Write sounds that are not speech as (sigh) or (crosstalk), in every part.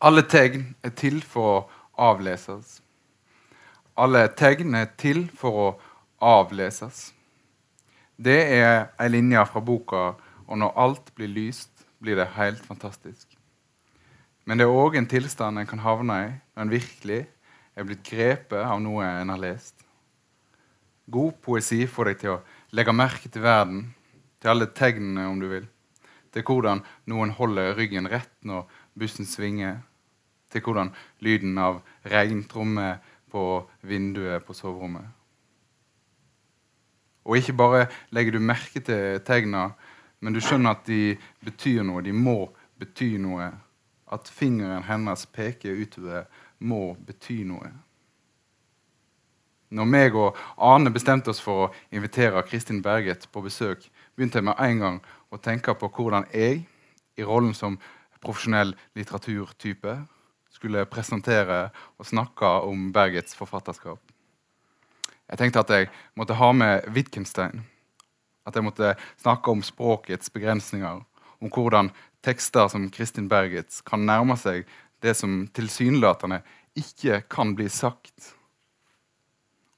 Alle tegn er til for å avleses. Alle tegn er til for å avleses. Det er ei linje fra boka 'Og når alt blir lyst, blir det helt fantastisk'. Men det er òg en tilstand en kan havne i når en virkelig er blitt grepet av noe en har lest. God poesi får deg til å legge merke til verden, til alle tegnene, om du vil. Til hvordan noen holder ryggen rett når bussen svinger. Til hvordan lyden av regntromme på vinduet på soverommet. Og ikke bare legger du merke til tegna, men du skjønner at de betyr noe. De må bety noe. At fingeren hennes peker utover, må bety noe. Når meg og Ane bestemte oss for å invitere Kristin Berget på besøk, begynte jeg med en gang å tenke på hvordan jeg, i rollen som profesjonell litteraturtype, skulle presentere og snakke om Bergets forfatterskap. Jeg tenkte at jeg måtte ha med Wittgenstein. At jeg måtte snakke om språkets begrensninger. Om hvordan tekster som Kristin Bergets kan nærme seg det som tilsynelatende ikke kan bli sagt.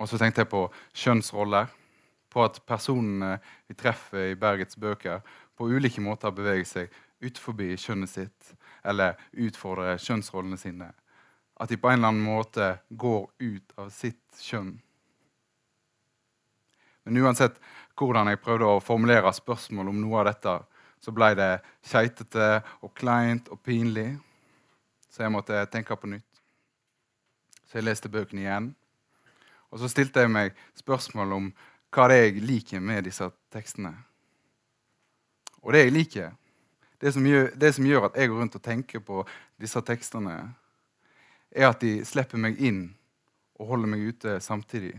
Og så tenkte jeg på kjønnsroller. På at personene vi treffer i Bergets bøker, på ulike måter beveger seg ut forbi kjønnet sitt eller utfordrer kjønnsrollene sine. At de på en eller annen måte går ut av sitt kjønn. Men uansett hvordan jeg prøvde å formulere spørsmål om noe av dette, så ble det keitete og kleint og pinlig. Så jeg måtte tenke på nytt. Så jeg leste bøkene igjen. Og så stilte jeg meg spørsmål om hva det er jeg liker med disse tekstene. Og det jeg liker, det som, gjør, det som gjør at jeg går rundt og tenker på disse tekstene, er at de slipper meg inn og holder meg ute samtidig.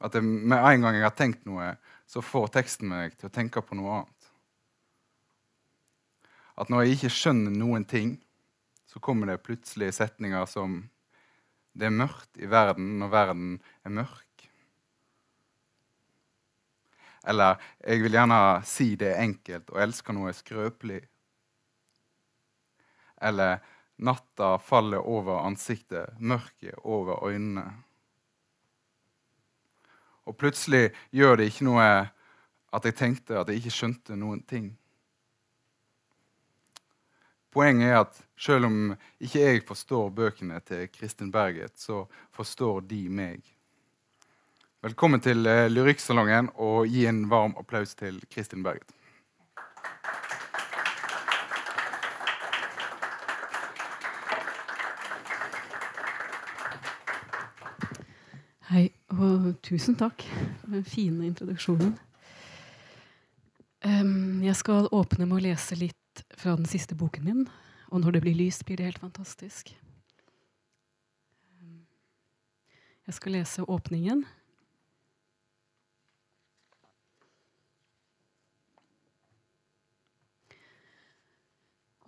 At jeg, med en gang jeg har tenkt noe, så får teksten meg til å tenke på noe annet. At når jeg ikke skjønner noen ting, så kommer det plutselig setninger som Det er mørkt i verden når verden er mørk. Eller jeg vil gjerne si det enkelt og elsker noe skrøpelig. Eller natta faller over ansiktet, mørket over øynene. Og plutselig gjør det ikke noe at jeg tenkte at jeg ikke skjønte noen ting. Poenget er at selv om ikke jeg forstår bøkene til Kristin Berget, så forstår de meg. Velkommen til eh, Lyrikksalongen, og gi en varm applaus til Kristin Berget. Hei, og tusen takk for den fine introduksjonen. Jeg skal åpne med å lese litt fra den siste boken min. Og når det blir lyst, blir det helt fantastisk. Jeg skal lese åpningen.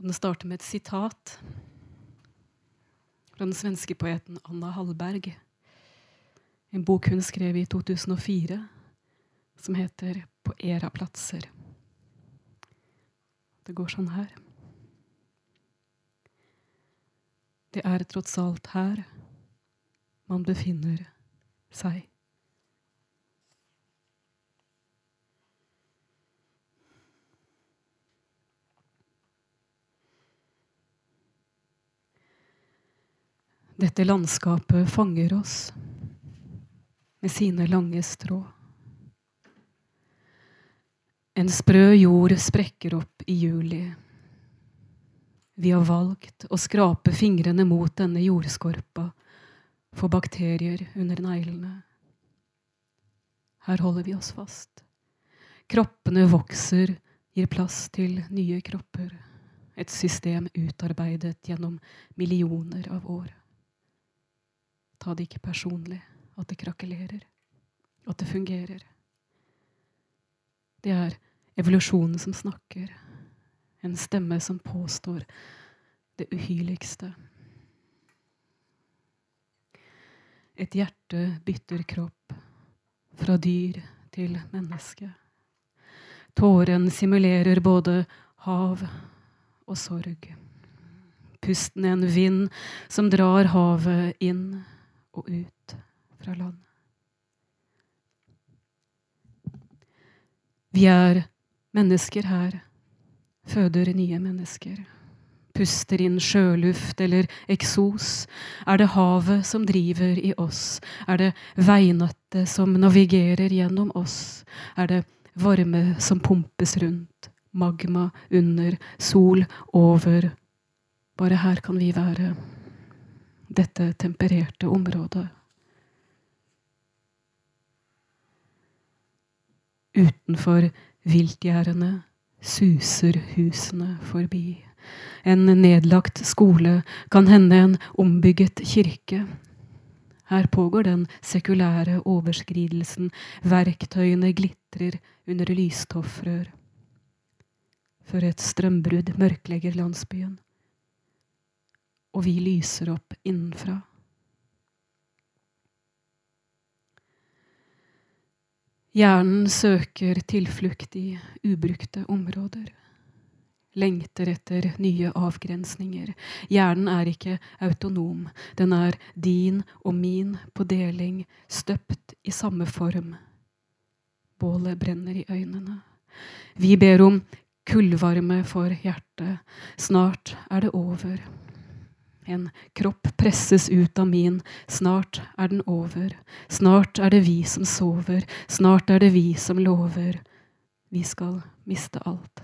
Og den starter med et sitat fra den svenske poeten Anna Hallberg en bok hun skrev i 2004, som heter 'På era platser'. Det går sånn her. Det er tross alt her man befinner seg. Dette landskapet fanger oss med sine lange strå. En sprø jord sprekker opp i juli. Vi har valgt å skrape fingrene mot denne jordskorpa for bakterier under neglene. Her holder vi oss fast. Kroppene vokser, gir plass til nye kropper. Et system utarbeidet gjennom millioner av år. Ta det ikke personlig at det krakelerer, at det fungerer. Det er evolusjonen som snakker, en stemme som påstår det uhyrligste. Et hjerte bytter kropp, fra dyr til menneske. Tåren simulerer både hav og sorg. Pusten er en vind som drar havet inn og ut fra land. Vi er mennesker her, føder nye mennesker. Puster inn sjøluft eller eksos. Er det havet som driver i oss? Er det veinettet som navigerer gjennom oss? Er det varme som pumpes rundt? Magma under, sol over. Bare her kan vi være. Dette tempererte området. Utenfor viltgjerdene suser husene forbi. En nedlagt skole, kan hende en ombygget kirke. Her pågår den sekulære overskridelsen. Verktøyene glitrer under lystoffrør. Før et strømbrudd mørklegger landsbyen. Og vi lyser opp innenfra. Hjernen søker tilflukt i ubrukte områder. Lengter etter nye avgrensninger. Hjernen er ikke autonom. Den er din og min på deling, støpt i samme form. Bålet brenner i øynene. Vi ber om kullvarme for hjertet. Snart er det over. En kropp presses ut av min. Snart er den over. Snart er det vi som sover. Snart er det vi som lover. Vi skal miste alt.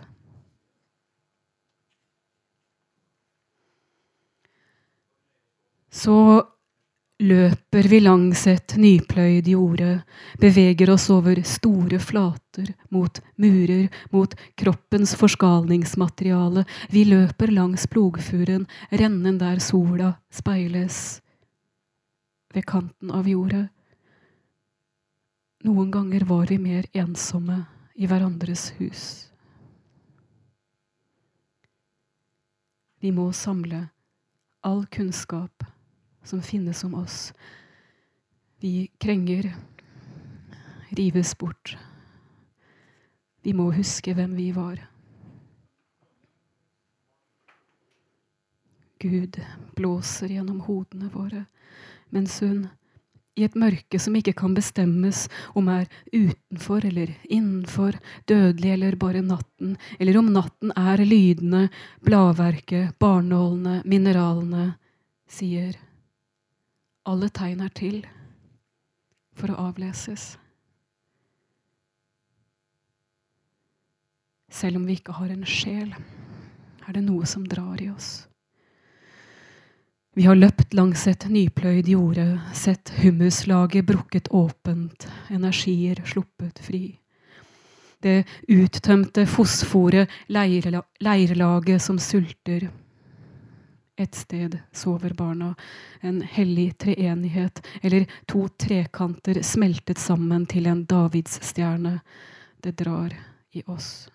Så løper vi langs et nypløyd jorde, beveger oss over store flater, mot murer, mot kroppens forskalningsmateriale. Vi løper langs plogfuren, rennen der sola speiles ved kanten av jordet. Noen ganger var vi mer ensomme i hverandres hus. Vi må samle all kunnskap som finnes om oss. Vi krenger, rives bort. Vi må huske hvem vi var. Gud blåser gjennom hodene våre, mens hun, i et mørke som ikke kan bestemmes om er utenfor eller innenfor, dødelig eller bare natten, eller om natten er lydene, bladverket, barnålene, mineralene, sier alle tegn er til for å avleses. Selv om vi ikke har en sjel, er det noe som drar i oss. Vi har løpt langs et nypløyd jorde, sett humuslaget brukket åpent, energier sluppet fri. Det uttømte fosforet, leirelaget som sulter. Et sted sover barna. En hellig treenighet, eller to trekanter smeltet sammen til en davidsstjerne. Det drar i oss.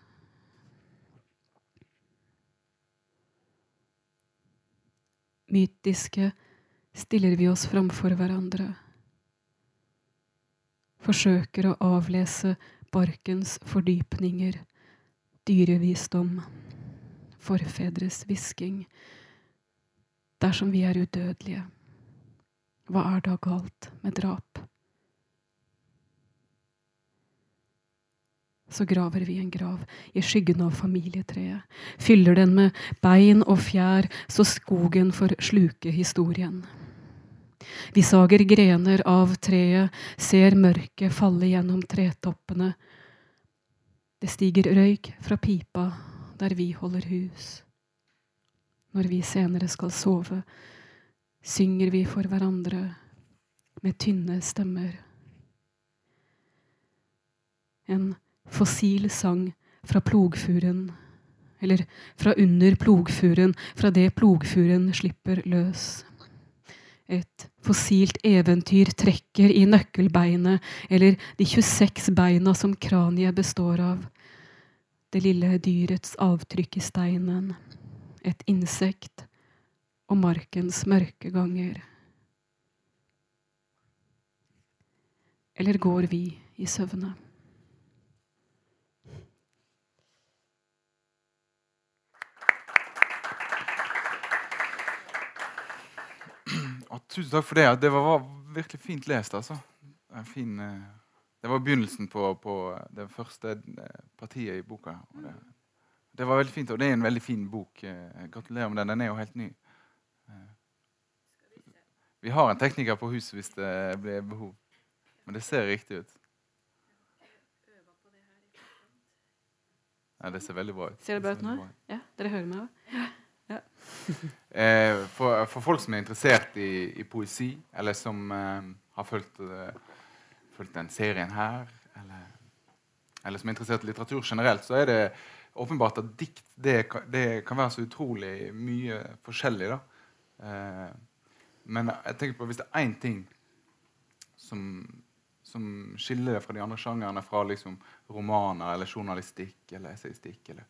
Mytiske stiller vi oss framfor hverandre. Forsøker å avlese barkens fordypninger, dyrevisdom, forfedres hvisking dersom vi er udødelige, hva er da galt med drap? Så graver vi en grav i skyggen av familietreet, fyller den med bein og fjær, så skogen får sluke historien. Vi sager grener av treet, ser mørket falle gjennom tretoppene. Det stiger røyk fra pipa der vi holder hus. Når vi senere skal sove, synger vi for hverandre med tynne stemmer. En fossil sang fra plogfuren, eller fra under plogfuren, fra det plogfuren slipper løs. Et fossilt eventyr trekker i nøkkelbeinet, eller de 26 beina som kraniet består av. Det lille dyrets avtrykk i steinen et insekt og markens mørke ganger? Eller går vi i søvne? tusen takk for det. Det var, virkelig fint lest. altså. Fin, eh, det var begynnelsen på, på, det første eh, partiet i boka. Det, det, var veldig fint, og det er en veldig fin bok. Eh, gratulerer med den. Den er jo helt ny. Vi har en tekniker på huset hvis det blir behov. Men det ser riktig ut. Nei, det ser veldig bra ut. Ser det bra ut nå? Ja, Dere hører meg òg? Ja. Ja. (laughs) for, for, folk som er interessert i, i poesi, eller som uh, har fulgt, uh, fulgt den serien her, eller, eller, som er interessert i litteratur generelt, så er det åpenbart at dikt det, det kan være så utrolig mye forskjellig. da. Eh, men jeg tenker på hvis det er én ting som, som, skiller det fra de andre sjangerne, fra liksom romaner eller journalistikk eller essaystikk eller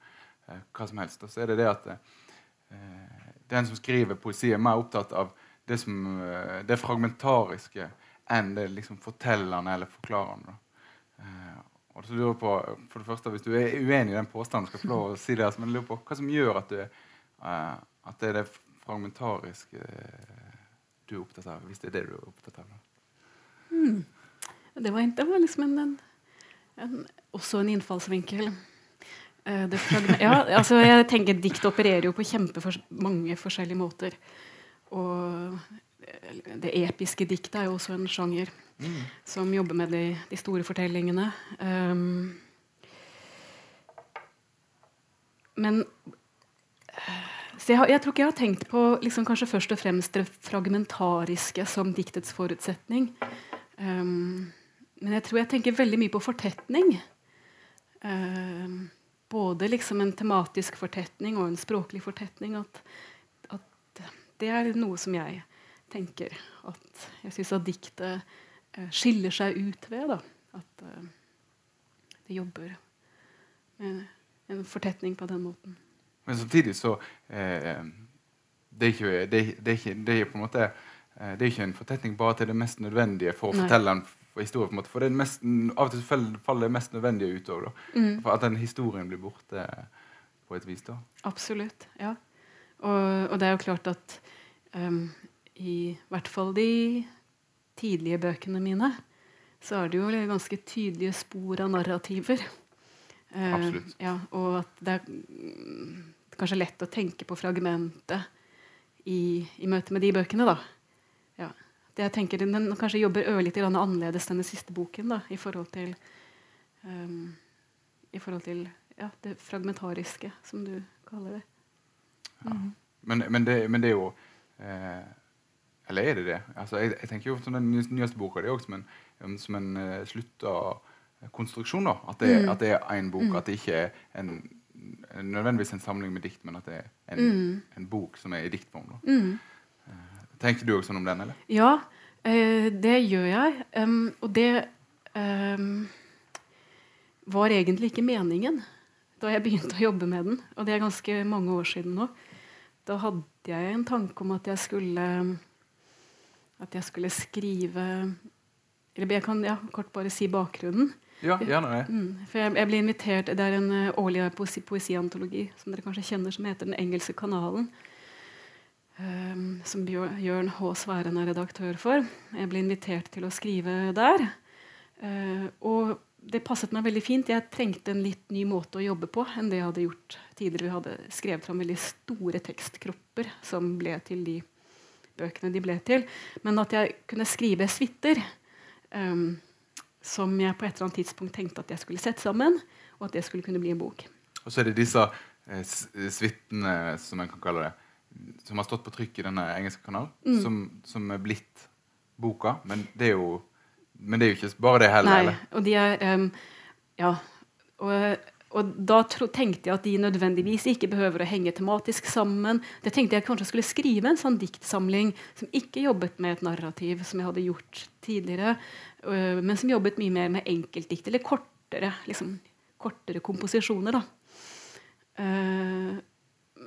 eh, hva som helst, så er det det at eh, den som skriver poesi, er mer opptatt av det, som, eh, det fragmentariske enn det liksom fortellende eller forklarende. Eh, og så lurer på, for det første, Hvis du er uenig i den påstanden, skal få lov å si det, altså, men lurer på hva som gjør at, du, uh, at det er det fragmentariske du er opptatt av, hvis det er det du er opptatt av? Mm. Det, var, det var, liksom en, en, en, også en innfallsvinkel. Uh, ja, altså jeg tenker Dikt opererer jo på mange forskjellige måter. Og det episke diktet er jo også en sjanger som jobber med de, de store fortellingene. Um, men jeg, jeg, tror ikke jeg har tenkt på liksom, kanskje først og fremst det fragmentariske som diktets forutsetning. Um, men jeg tror jeg tenker veldig mye på fortetning. Um, både liksom en tematisk fortetning og en språklig fortetning. At, at det er noe som jeg tenker at jeg syns at diktet uh, skiller seg ut ved. Da. At uh, det jobber med en fortetning på den måten. Men samtidig så eh, det, er ikke, det, det, er ikke, det, er på en måte eh, det er ikke en fortetning bare til det mest nødvendige for å Nei. fortelle en historie. på en måte, For mest, av og til faller det mest nødvendige utover. Mm. For at den historien blir borte på et vis. da. Absolutt. ja. Og, og det er jo klart at um, i hvert fall de tidlige bøkene mine så er det jo ganske tydelige spor av narrativer. Uh, ja, og at det er mm, kanskje lett å tenke på fragmentet i, i møte med de bøkene. da. Ja. Det jeg tenker Den kanskje jobber ørlite annerledes denne siste boken da, i forhold til, um, i forhold til ja, det fragmentariske, som du kaller det. Mm. Men, men, det men, det er jo eh, Eller er det det? Altså, jeg, jeg, tenker jo som Den nyeste boka det er også som en, som en uh, slutta konstruksjon. da, At det, mm. at det er én bok. Mm. At det ikke er en, nødvendigvis en samling med dikt, men at det er en, mm. en bok som er i diktform. da. Mm. Uh, tenker du også sånn om den? eller? Ja, uh, det gjør jeg. Um, og det um, var egentlig ikke meningen da jeg begynte å jobbe med den. Og det er ganske mange år siden nå. Da hadde jeg en tanke om at jeg skulle at jeg skulle skrive Eller jeg kan ja, kort bare si bakgrunnen. Ja, gjerne det. Mm, for jeg, jeg, ble invitert, Det er en uh, årlig poesi, poesiantologi som dere kanskje kjenner, som heter Den engelske kanalen. Um, som Jørn H. Sværen er redaktør for. Jeg ble invitert til å skrive der. Uh, og det passet meg veldig fint. Jeg trengte en litt ny måte å jobbe på enn det jeg hadde gjort tidligere. Vi hadde skrevet fram veldig store tekstkropper som ble til de bøkene de ble til. Men at jeg kunne skrive suiter um, som jeg på et eller annet tidspunkt tenkte at jeg skulle sette sammen, og at det skulle kunne bli en bok. Og så er det disse eh, suitene, som man kan kalle det, som har stått på trykk i denne engelske kanalen, mm. som, som, er blitt boka. Men det er jo, men det er jo ikke bare det heller. Nei, eller? og de er um, Ja. Og og da tenkte jeg at de nødvendigvis ikke behøver å henge tematisk sammen. Det tenkte jeg kanskje skulle skrive en sånn diktsamling som ikke jobbet med et narrativ, som jeg hadde gjort tidligere, øh, men som jobbet mye mer med enkeltdikt, eller kortere, liksom, kortere komposisjoner. Øh,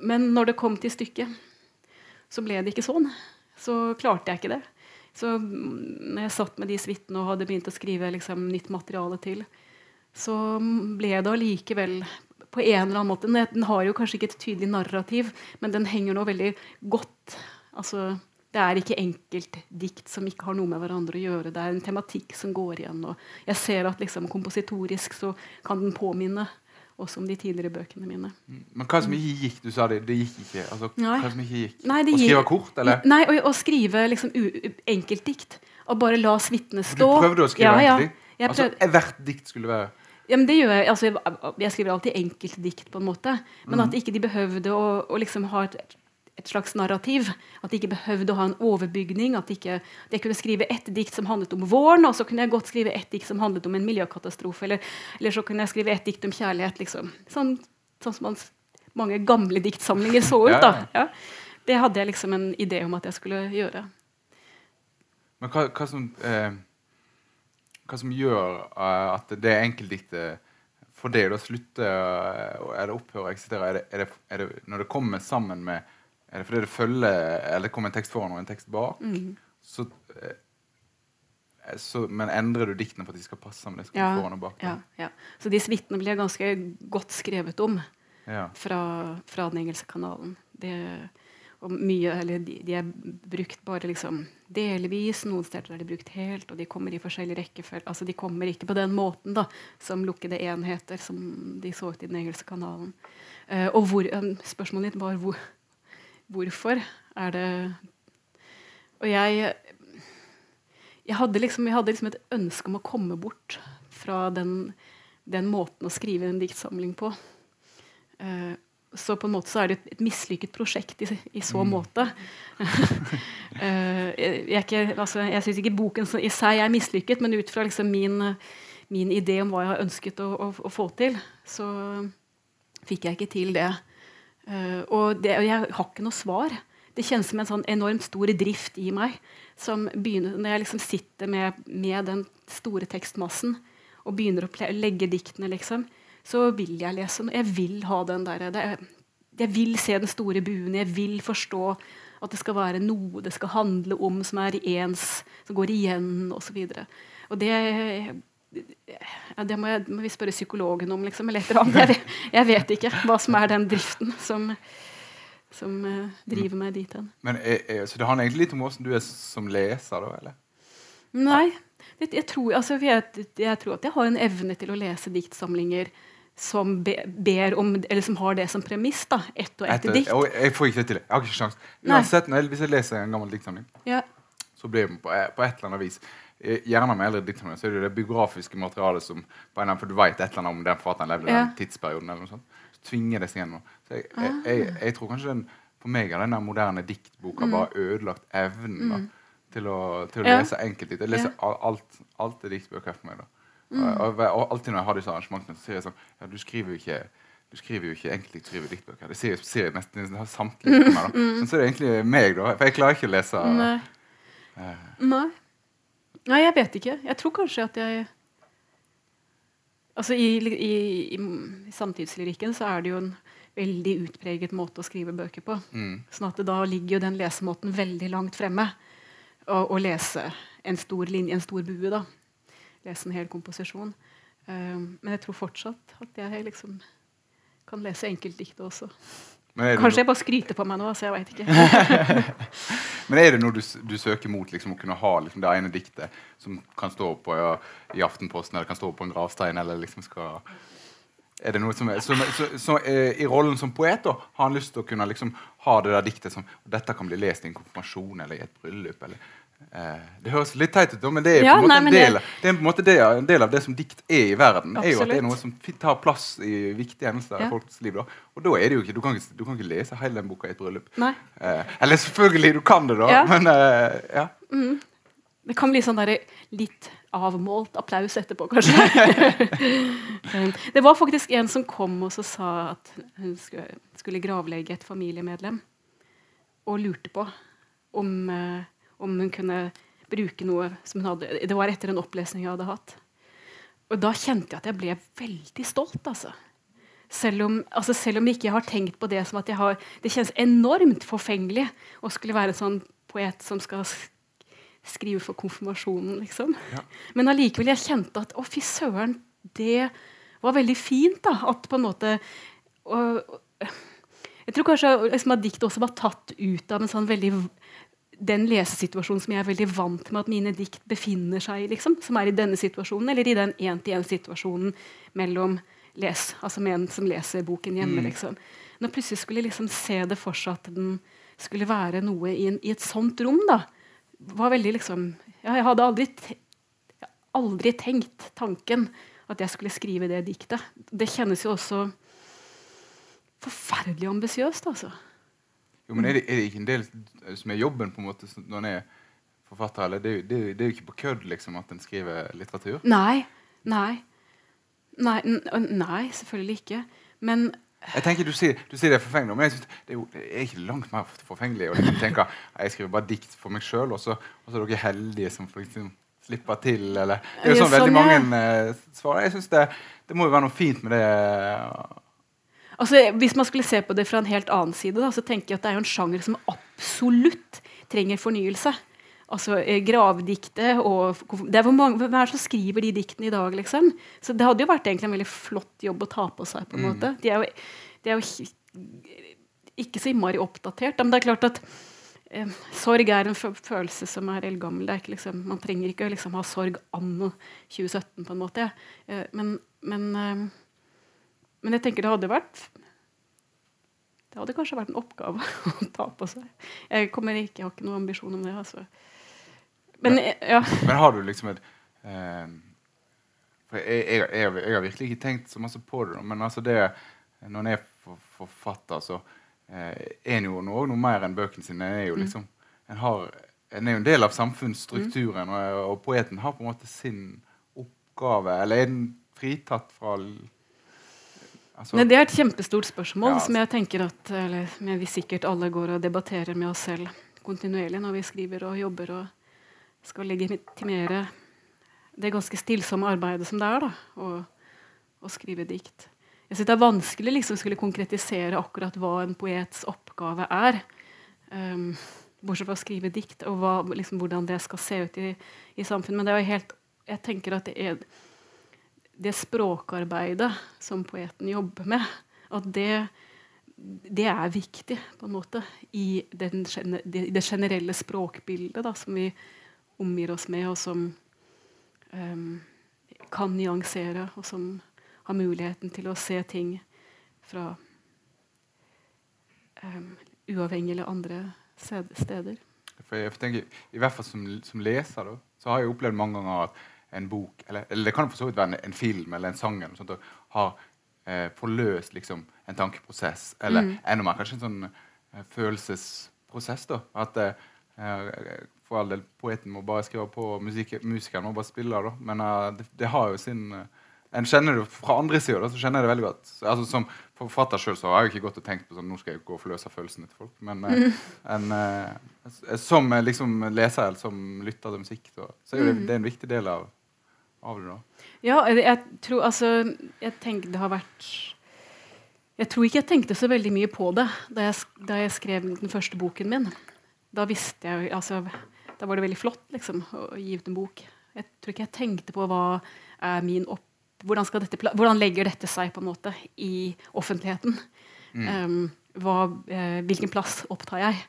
men når det kom til stykket, så ble det ikke sånn. Så klarte jeg ikke det. Så mm, når jeg satt med de suitene og hadde begynt å skrive liksom, nytt materiale til, så ble det allikevel på en eller annen måte Den har jo kanskje ikke et tydelig narrativ, men den henger nå veldig godt. Altså, Det er ikke enkeltdikt som ikke har noe med hverandre å gjøre. Det er en tematikk som går igjen. Og jeg ser at liksom, kompositorisk så kan den påminne også om de tidligere bøkene mine. Men hva som ikke gikk? Du sa det, det gikk ikke. Altså, Nei. hva som ikke gikk? Nei, det å skrive kort, eller? Nei, å, å skrive liksom enkeltdikt. Og bare la suitene Du prøvde å skrive Ja, ja. enkeltdikt? Altså, hvert dikt skulle være Ja, men det gjør Jeg altså, jeg- jeg skriver alltid enkeltdikt, på en måte. Men at ikke de behøvde å, å liksom ha et, et slags narrativ. At de ikke behøvde å ha en overbygning. At ikke, jeg kunne skrive ett dikt som handlet om våren, og så kunne jeg godt skrive ett dikt som handlet om en miljøkatastrofe. Eller, eller så kunne jeg skrive ett dikt om kjærlighet. Liksom. Sånn, sånn som man, mange gamle diktsamlinger så ut. Da. Ja. Det hadde jeg liksom en idé om at jeg skulle gjøre. Men hva, hva som eh, Hva som gjør eh, at det enkeltdiktet for deg da slutter eh, Eller opphører å eksistere? Er det, er, det, er det når det kommer sammen med Er det fordi det følger Eller det kommer en tekst foran og en tekst bak? Mm. Så, eh, så, men endrer du diktene for at de skal passe med det som Ja, foran og bak? Ja, ja. Så de suitene blir ganske godt skrevet om. Ja. fra, fra den engelske kanalen. Det, mye, de, de er brukt bare liksom delvis, noen steder er de brukt helt, og de kommer i forskjellig rekkefølge. Altså, de kommer ikke på den måten da, som lukkede enheter som de så ut i den engelske kanalen. Eh, og hvor, um, spørsmålet ditt var hvor, hvorfor er det Og jeg jeg hadde, liksom, jeg hadde liksom et ønske om å komme bort fra den, den måten å skrive en diktsamling på. Eh, så på en måte så er det et, et mislykket prosjekt i, i så måte. (laughs) Eh, jeg ikke, altså, jeg syns ikke boken i seg er mislykket, men ut fra liksom min, min idé om hva jeg har ønsket å, å, å få til, så fikk jeg ikke til det. Eh, og, det. jeg har ikke noe svar. Det kjennes som en sånn enormt stor drift i meg. som begynner, Når jeg liksom sitter med, med den store tekstmassen og begynner å legge diktene, liksom, så vil jeg lese den. Jeg vil ha den der, det, er- jeg vil se den store buen. Jeg vil forstå at det skal være noe det skal handle om som er ens, som går igjen, osv. Og det ja, det må, jeg, må vi spørre psykologen om, liksom, eller et eller annet. Jeg vet, jeg vet ikke hva som er den driften som, som uh, driver meg dit hen. Men er, er, så det handler egentlig litt om hvordan du er som leser, da? eller? Nei. Jeg, tror, altså, jeg, jeg tror at jeg har en evne til å lese diktsamlinger som ber om, eller som har det som premiss. da, Ett og ett dikt. og jeg får ikke det til. Jeg har ikke sjans. Uansett, jeg, Hvis jeg leser en gammel diktsamling, Ja. så blir det på, på et eller annet vis eh, Gjerne med eldre diktsamlinger så er det det biografiske materialet som på en For du vet et eller annet om den forfatteren levde Ja. den tidsperioden. eller noe sånt, Så tvinger det seg gjennom. Så jeg, jeg, jeg, jeg tror kanskje den, for meg har den moderne diktboka bare ødelagt evnen da, til å, til å Ja. lese enkeltdikt. Jeg leser ja. alt, alt er diktbøker for meg. da. Mm. Og, og, alltid når jeg har disse arrangementene, så sier jeg sånn Ja, du skriver jo ikke du skriver jo ikke egentlig du skriver diktbøker. Det sier, sier jeg nesten det har samtlige meg. da. Men så er det egentlig meg, da. For jeg klarer ikke å lese Mm. Nei. eh, Nei. Nei, jeg vet ikke. Jeg tror kanskje at jeg Altså I, i, i, i samtidslyrikken så er det jo en veldig utpreget måte å skrive bøker på. mm. Sånn at Da ligger jo den lesemåten veldig langt fremme. Å lese en stor linje, en stor bue. da. Lese en hel komposisjon. Um, men jeg tror fortsatt at jeg liksom kan lese enkeltdikt også. Kanskje jeg bare skryter på meg nå. så jeg vet ikke. (laughs) Men er det noe du, du søker mot, liksom, å kunne ha liksom, det ene diktet som kan stå på ja, i Aftenposten, eller kan stå på en gravstein, eller liksom skal er det noe som, er, som, så, så, eh, I rollen som poet da, har han lyst til å kunne liksom, ha det der diktet som Dette kan bli lest i en konfirmasjon eller i et bryllup. Eller, det høres litt teit ut, men det er på en måte nei, det- del, det er på en måte det, en del av det som dikt er i verden. er jo at det er noe som tar plass i viktige hendelser Ja. i folks liv. Da. Og da er det jo ikke, du kan du kan ikke lese hele den boka i et bryllup. Eh, eller selvfølgelig, du kan det, da, Ja. men eh, ja. Det kan bli sånn der litt avmålt applaus etterpå, kanskje. Um, (laughs) det var faktisk en som kom og så sa at hun skulle, skulle gravlegge et familiemedlem. Og lurte på om, eh, om hun kunne bruke noe som hun hadde Det var etter en opplesning jeg hadde hatt. Og da kjente jeg at jeg ble veldig stolt, altså. Selv om, altså selv om jeg ikke har tenkt på det som at jeg har Det kjennes enormt forfengelig å skulle være en sånn poet som skal skrive for konfirmasjonen, liksom. Ja. Men allikevel, jeg kjente at å, fy søren, det var veldig fint, da. At på en måte og, og, Jeg tror kanskje liksom, at diktet også var tatt ut av en sånn veldig den lesesituasjonen som jeg er veldig vant med at mine dikt befinner seg i. Liksom, som er i denne situasjonen, eller i den én-til-én-situasjonen mellom les, altså med en som leser boken hjemme. Mm. Liksom. Når plutselig skulle liksom se det for seg at den skulle være noe i, en, i et sånt rom, da, var veldig liksom ja, Jeg hadde aldri, te aldri tenkt tanken at jeg skulle skrive det diktet. Det kjennes jo også forferdelig ambisiøst, altså. Jo, men er det, er det, ikke en del som er jobben på en måte når en er forfatter? eller det, det, det, er jo ikke på kødd liksom, at en skriver litteratur? Nei. Nei. Nei, nei, selvfølgelig ikke. Men jeg tenker Du sier, du sier det er forfengelig, men jeg synes det er, jo, det er ikke langt mer forfengelig å liksom tenke jeg skriver bare dikt for meg sjøl, og, så er dere heldige som liksom slipper til. Eller, det er jo sånn, sånn veldig mange uh, svarer. Jeg synes det, det, må jo være noe fint med det. Altså, hvis man skulle se på det fra en helt annen side, da, så tenker jeg at det er jo en sjanger som absolutt trenger fornyelse. Altså eh, Gravdiktet og det er hvor mange, Hvem er det som skriver de diktene i dag? liksom? Så Det hadde jo vært egentlig en veldig flott jobb å ta på seg. på en mm. måte. De er, jo, de er jo ikke så innmari oppdatert. Men det er klart at eh, sorg er en følelse som er eldgammel. Liksom, man trenger ikke liksom, ha sorg anno 2017, på en måte. Eh, men, men eh, men jeg tenker det hadde vært Det hadde kanskje vært en oppgave (laughs) å ta på seg. Jeg kommer ikke, jeg har ikke noen ambisjon om det. Altså. Men, men, ja. men har du liksom et eh, for jeg, jeg, jeg, jeg, har virkelig ikke tenkt så masse på det, men altså det, når en er forfatter, så eh, er en jo noe, noe mer enn bøkene sine. En er jo mm. liksom en, har, en er jo en del av samfunnsstrukturen, mm. og, og, poeten har på en måte sin oppgave. Eller er den fritatt fra Altså, Nei, det er et kjempestort spørsmål ja, som jeg tenker at eller, vi sikkert alle går og debatterer med oss selv kontinuerlig når vi skriver og jobber og skal legitimere det ganske stillsomme arbeidet som det er da, å skrive dikt. Jeg synes Det er vanskelig liksom skulle konkretisere akkurat hva en poets oppgave er. Um, bortsett fra å skrive dikt, og hva, liksom, hvordan det skal se ut i, i samfunnet. Men det er jo helt, jeg tenker at det er det språkarbeidet som poeten jobber med, at det, det er viktig på en måte i den, det generelle språkbildet da, som vi omgir oss med, og som um, kan nyansere, og som har muligheten til å se ting fra um, uavhengig eller andre steder. For jeg tenker, I hvert fall som, som leser da, så har jeg opplevd mange ganger at en bok eller, eller, det kan for så vidt være en, en film eller en sang eller sånt, har eh, forløst liksom, en tankeprosess. Eller mm. enda mer kanskje en sånn eh, følelsesprosess. da, At eh, for all del, poeten må bare skrive på, musik, musikeren må bare spille. da, Men uh, det, det, har jo sin uh, En kjenner det fra andre sida, så kjenner jeg det veldig godt. Altså, som forfatter sjøl har jeg jo ikke gått og tenkt på sånn, nå skal jeg gå og forløse følelsene til folk. Men mm. en, som liksom leser eller som lytter til musikk, så, så er det, mm. det er en viktig del av av det? da? Ja, jeg tror altså Jeg tenker det har vært Jeg tror ikke jeg tenkte så veldig mye på det da jeg, da jeg skrev den første boken min. Da visste jeg altså, Da var det veldig flott liksom, å gi ut en bok. Jeg tror ikke jeg tenkte på hva er min opp hvordan, dette, hvordan, legger dette seg på en måte i offentligheten? Mm. Um, hva, eh, hvilken plass opptar jeg?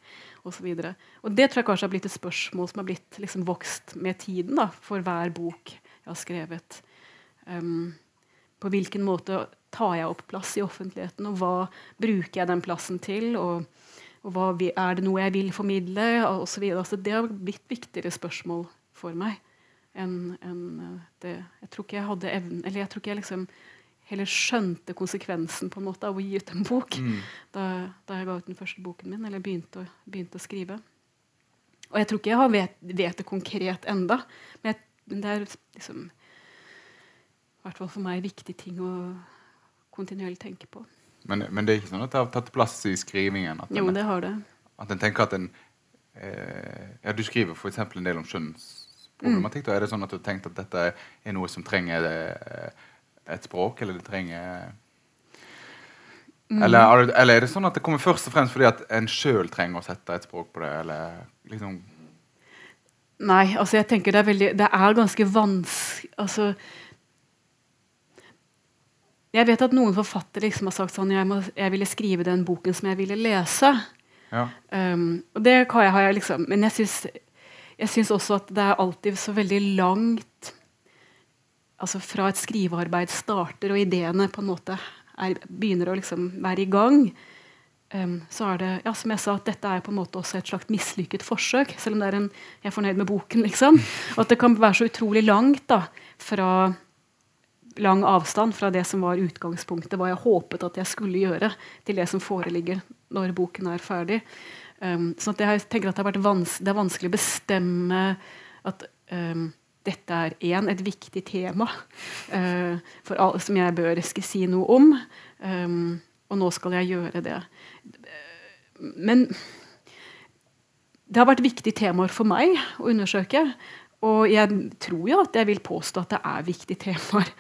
Og, så videre. og det tror jeg kanskje har blitt et spørsmål som har blitt liksom, vokst med tiden da, for hver bok jeg har skrevet. Um, på hvilken måte tar jeg opp plass i offentligheten, og hva bruker jeg den plassen til? Og, og hva, er det noe jeg vil formidle? Og så altså, det har blitt viktigere spørsmål for meg enn en eh, det. Jeg tror ikke jeg hadde evnen Eller jeg tror ikke jeg liksom heller skjønte konsekvensen på en måte av å gi ut en bok mm. da, da, jeg ga ut den første boken min, eller begynte å, begynte å skrive. Og jeg tror ikke jeg har vet, vet det konkret enda, men jeg men det er liksom i hvert fall for meg viktig ting å kontinuerlig tenke på. Men, men, det er ikke sånn at det har tatt plass i skrivingen? At jo, det har det. At en tenker at en eh, Ja, du skriver f.eks. en del om skjønnsproblematikk. Mm. Er det sånn at du har tenkt at dette er noe som trenger eh, et språk, eller det trenger mm. eller, eller, er det sånn at det kommer først og fremst fordi at en sjøl trenger å sette et språk på det? eller liksom Nei, altså jeg tenker det er, veldig, det er ganske vanskelig altså, Jeg vet at noen forfattere liksom har sagt sånn jeg, må, jeg, ville skrive den boken som jeg ville lese. Ja. Um, og det jeg, har jeg liksom Men jeg syns, jeg syns også at det er alltid så veldig langt altså Fra et skrivearbeid starter, og ideene på en måte er, begynner å liksom være i gang, så er det ja, som jeg sa, at dette er på en måte også et slags mislykket forsøk. Selv om det er en, jeg er fornøyd med boken. liksom, At det kan være så utrolig langt da, fra lang avstand fra det som var utgangspunktet, hva jeg håpet at jeg skulle gjøre, til det som foreligger når boken er ferdig. Um, så jeg tenker at det, vans det, er vanskelig å bestemme at um, dette er én, et viktig tema uh, all, som jeg bør si noe om. Um, og nå skal jeg gjøre det. Men det har vært viktige temaer for meg å undersøke. Og jeg tror jo at jeg vil påstå at det er viktige temaer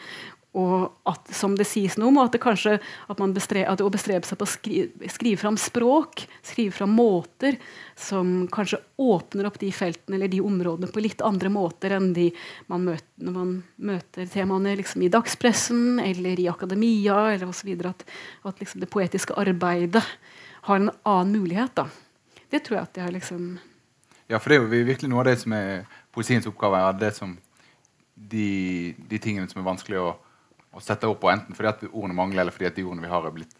og at, som det sies noe om, at det kanskje at man bestreb, at å bestrebe seg på å skrive, skrive fram språk, skrive fram måter som kanskje åpner opp de feltene eller de områdene på litt andre måter enn de man møter, når man møter temaene liksom i dagspressen eller i akademia. eller osv. At, at liksom det poetiske arbeidet har en annen mulighet. da. Det tror jeg at jeg liksom Ja, for det er jo virkelig noe av det som er poesiens oppgave. er det som de, de tingene som er vanskelig å å sette opp på enten fordi at ordene mangler, eller fordi at de ordene vi har, er blitt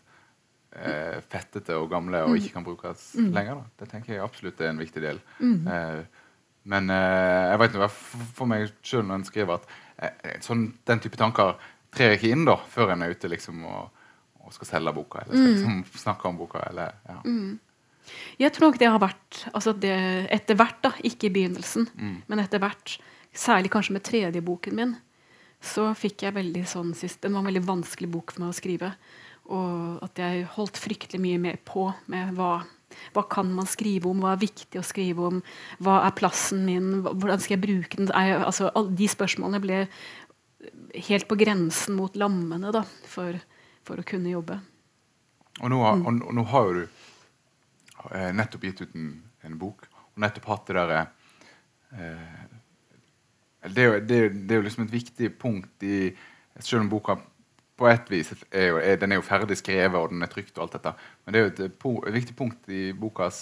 eh, fettete og gamle og ikke kan brukes mm. lenger. Da. Det tenker jeg absolutt er en viktig del. Mm. Eh, men eh, jeg vet noe for meg sjøl når en skriver at eh, sånn, den type tanker trer ikke inn da, før en er ute liksom, og, og, skal selge boka eller skal mm. liksom, snakke om boka. Eller, ja. mm. Jeg tror nok det har vært altså det, etter hvert, da, ikke i begynnelsen, mm. men etter hvert, særlig kanskje med tredje boken min, så fikk jeg veldig sånn sist, Det var en veldig vanskelig bok for meg å skrive. Og at jeg holdt fryktelig mye med på med hva, hva kan man skrive om, hva er viktig å skrive om, hva er plassen min, hvordan skal jeg bruke den jeg, altså, De spørsmålene ble helt på grensen mot lammene da, for, for å kunne jobbe. Og nå, har, mm. og, og nå har jo du eh, nettopp gitt ut en, en, bok, og nettopp hatt det derre eh, det er, jo, det, er, det er, jo, liksom et viktig punkt i Selv om boka på et vis er jo, er, den er jo ferdig skrevet og den er trygt, og alt dette, men det er jo et, et viktig punkt i bokas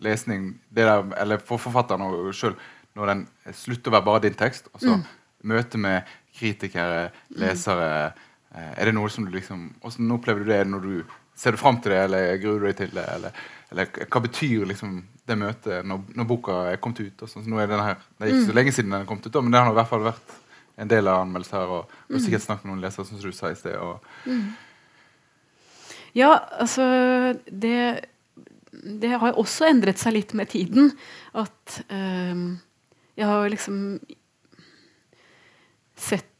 lesning der, eller for forfatteren sjøl når den slutter å være bare din tekst, og så mm. møte med kritikere, lesere eh, Er det noe som du liksom Hvordan opplever du det når du Ser du fram til det, eller gruer du deg til det? Eller, eller hva betyr liksom det møtet når, når, boka er kommet ut. Og sånn. nå er her, Det er ikke så mm. lenge siden den er kommet ut, men det har i hvert fall vært en del av anmeldelser her. Og, og mm. sikkert snakket med noen lesere, som du sa i sted. Mm. Ja, altså det, det har også endret seg litt med tiden. At øh, jeg har liksom sett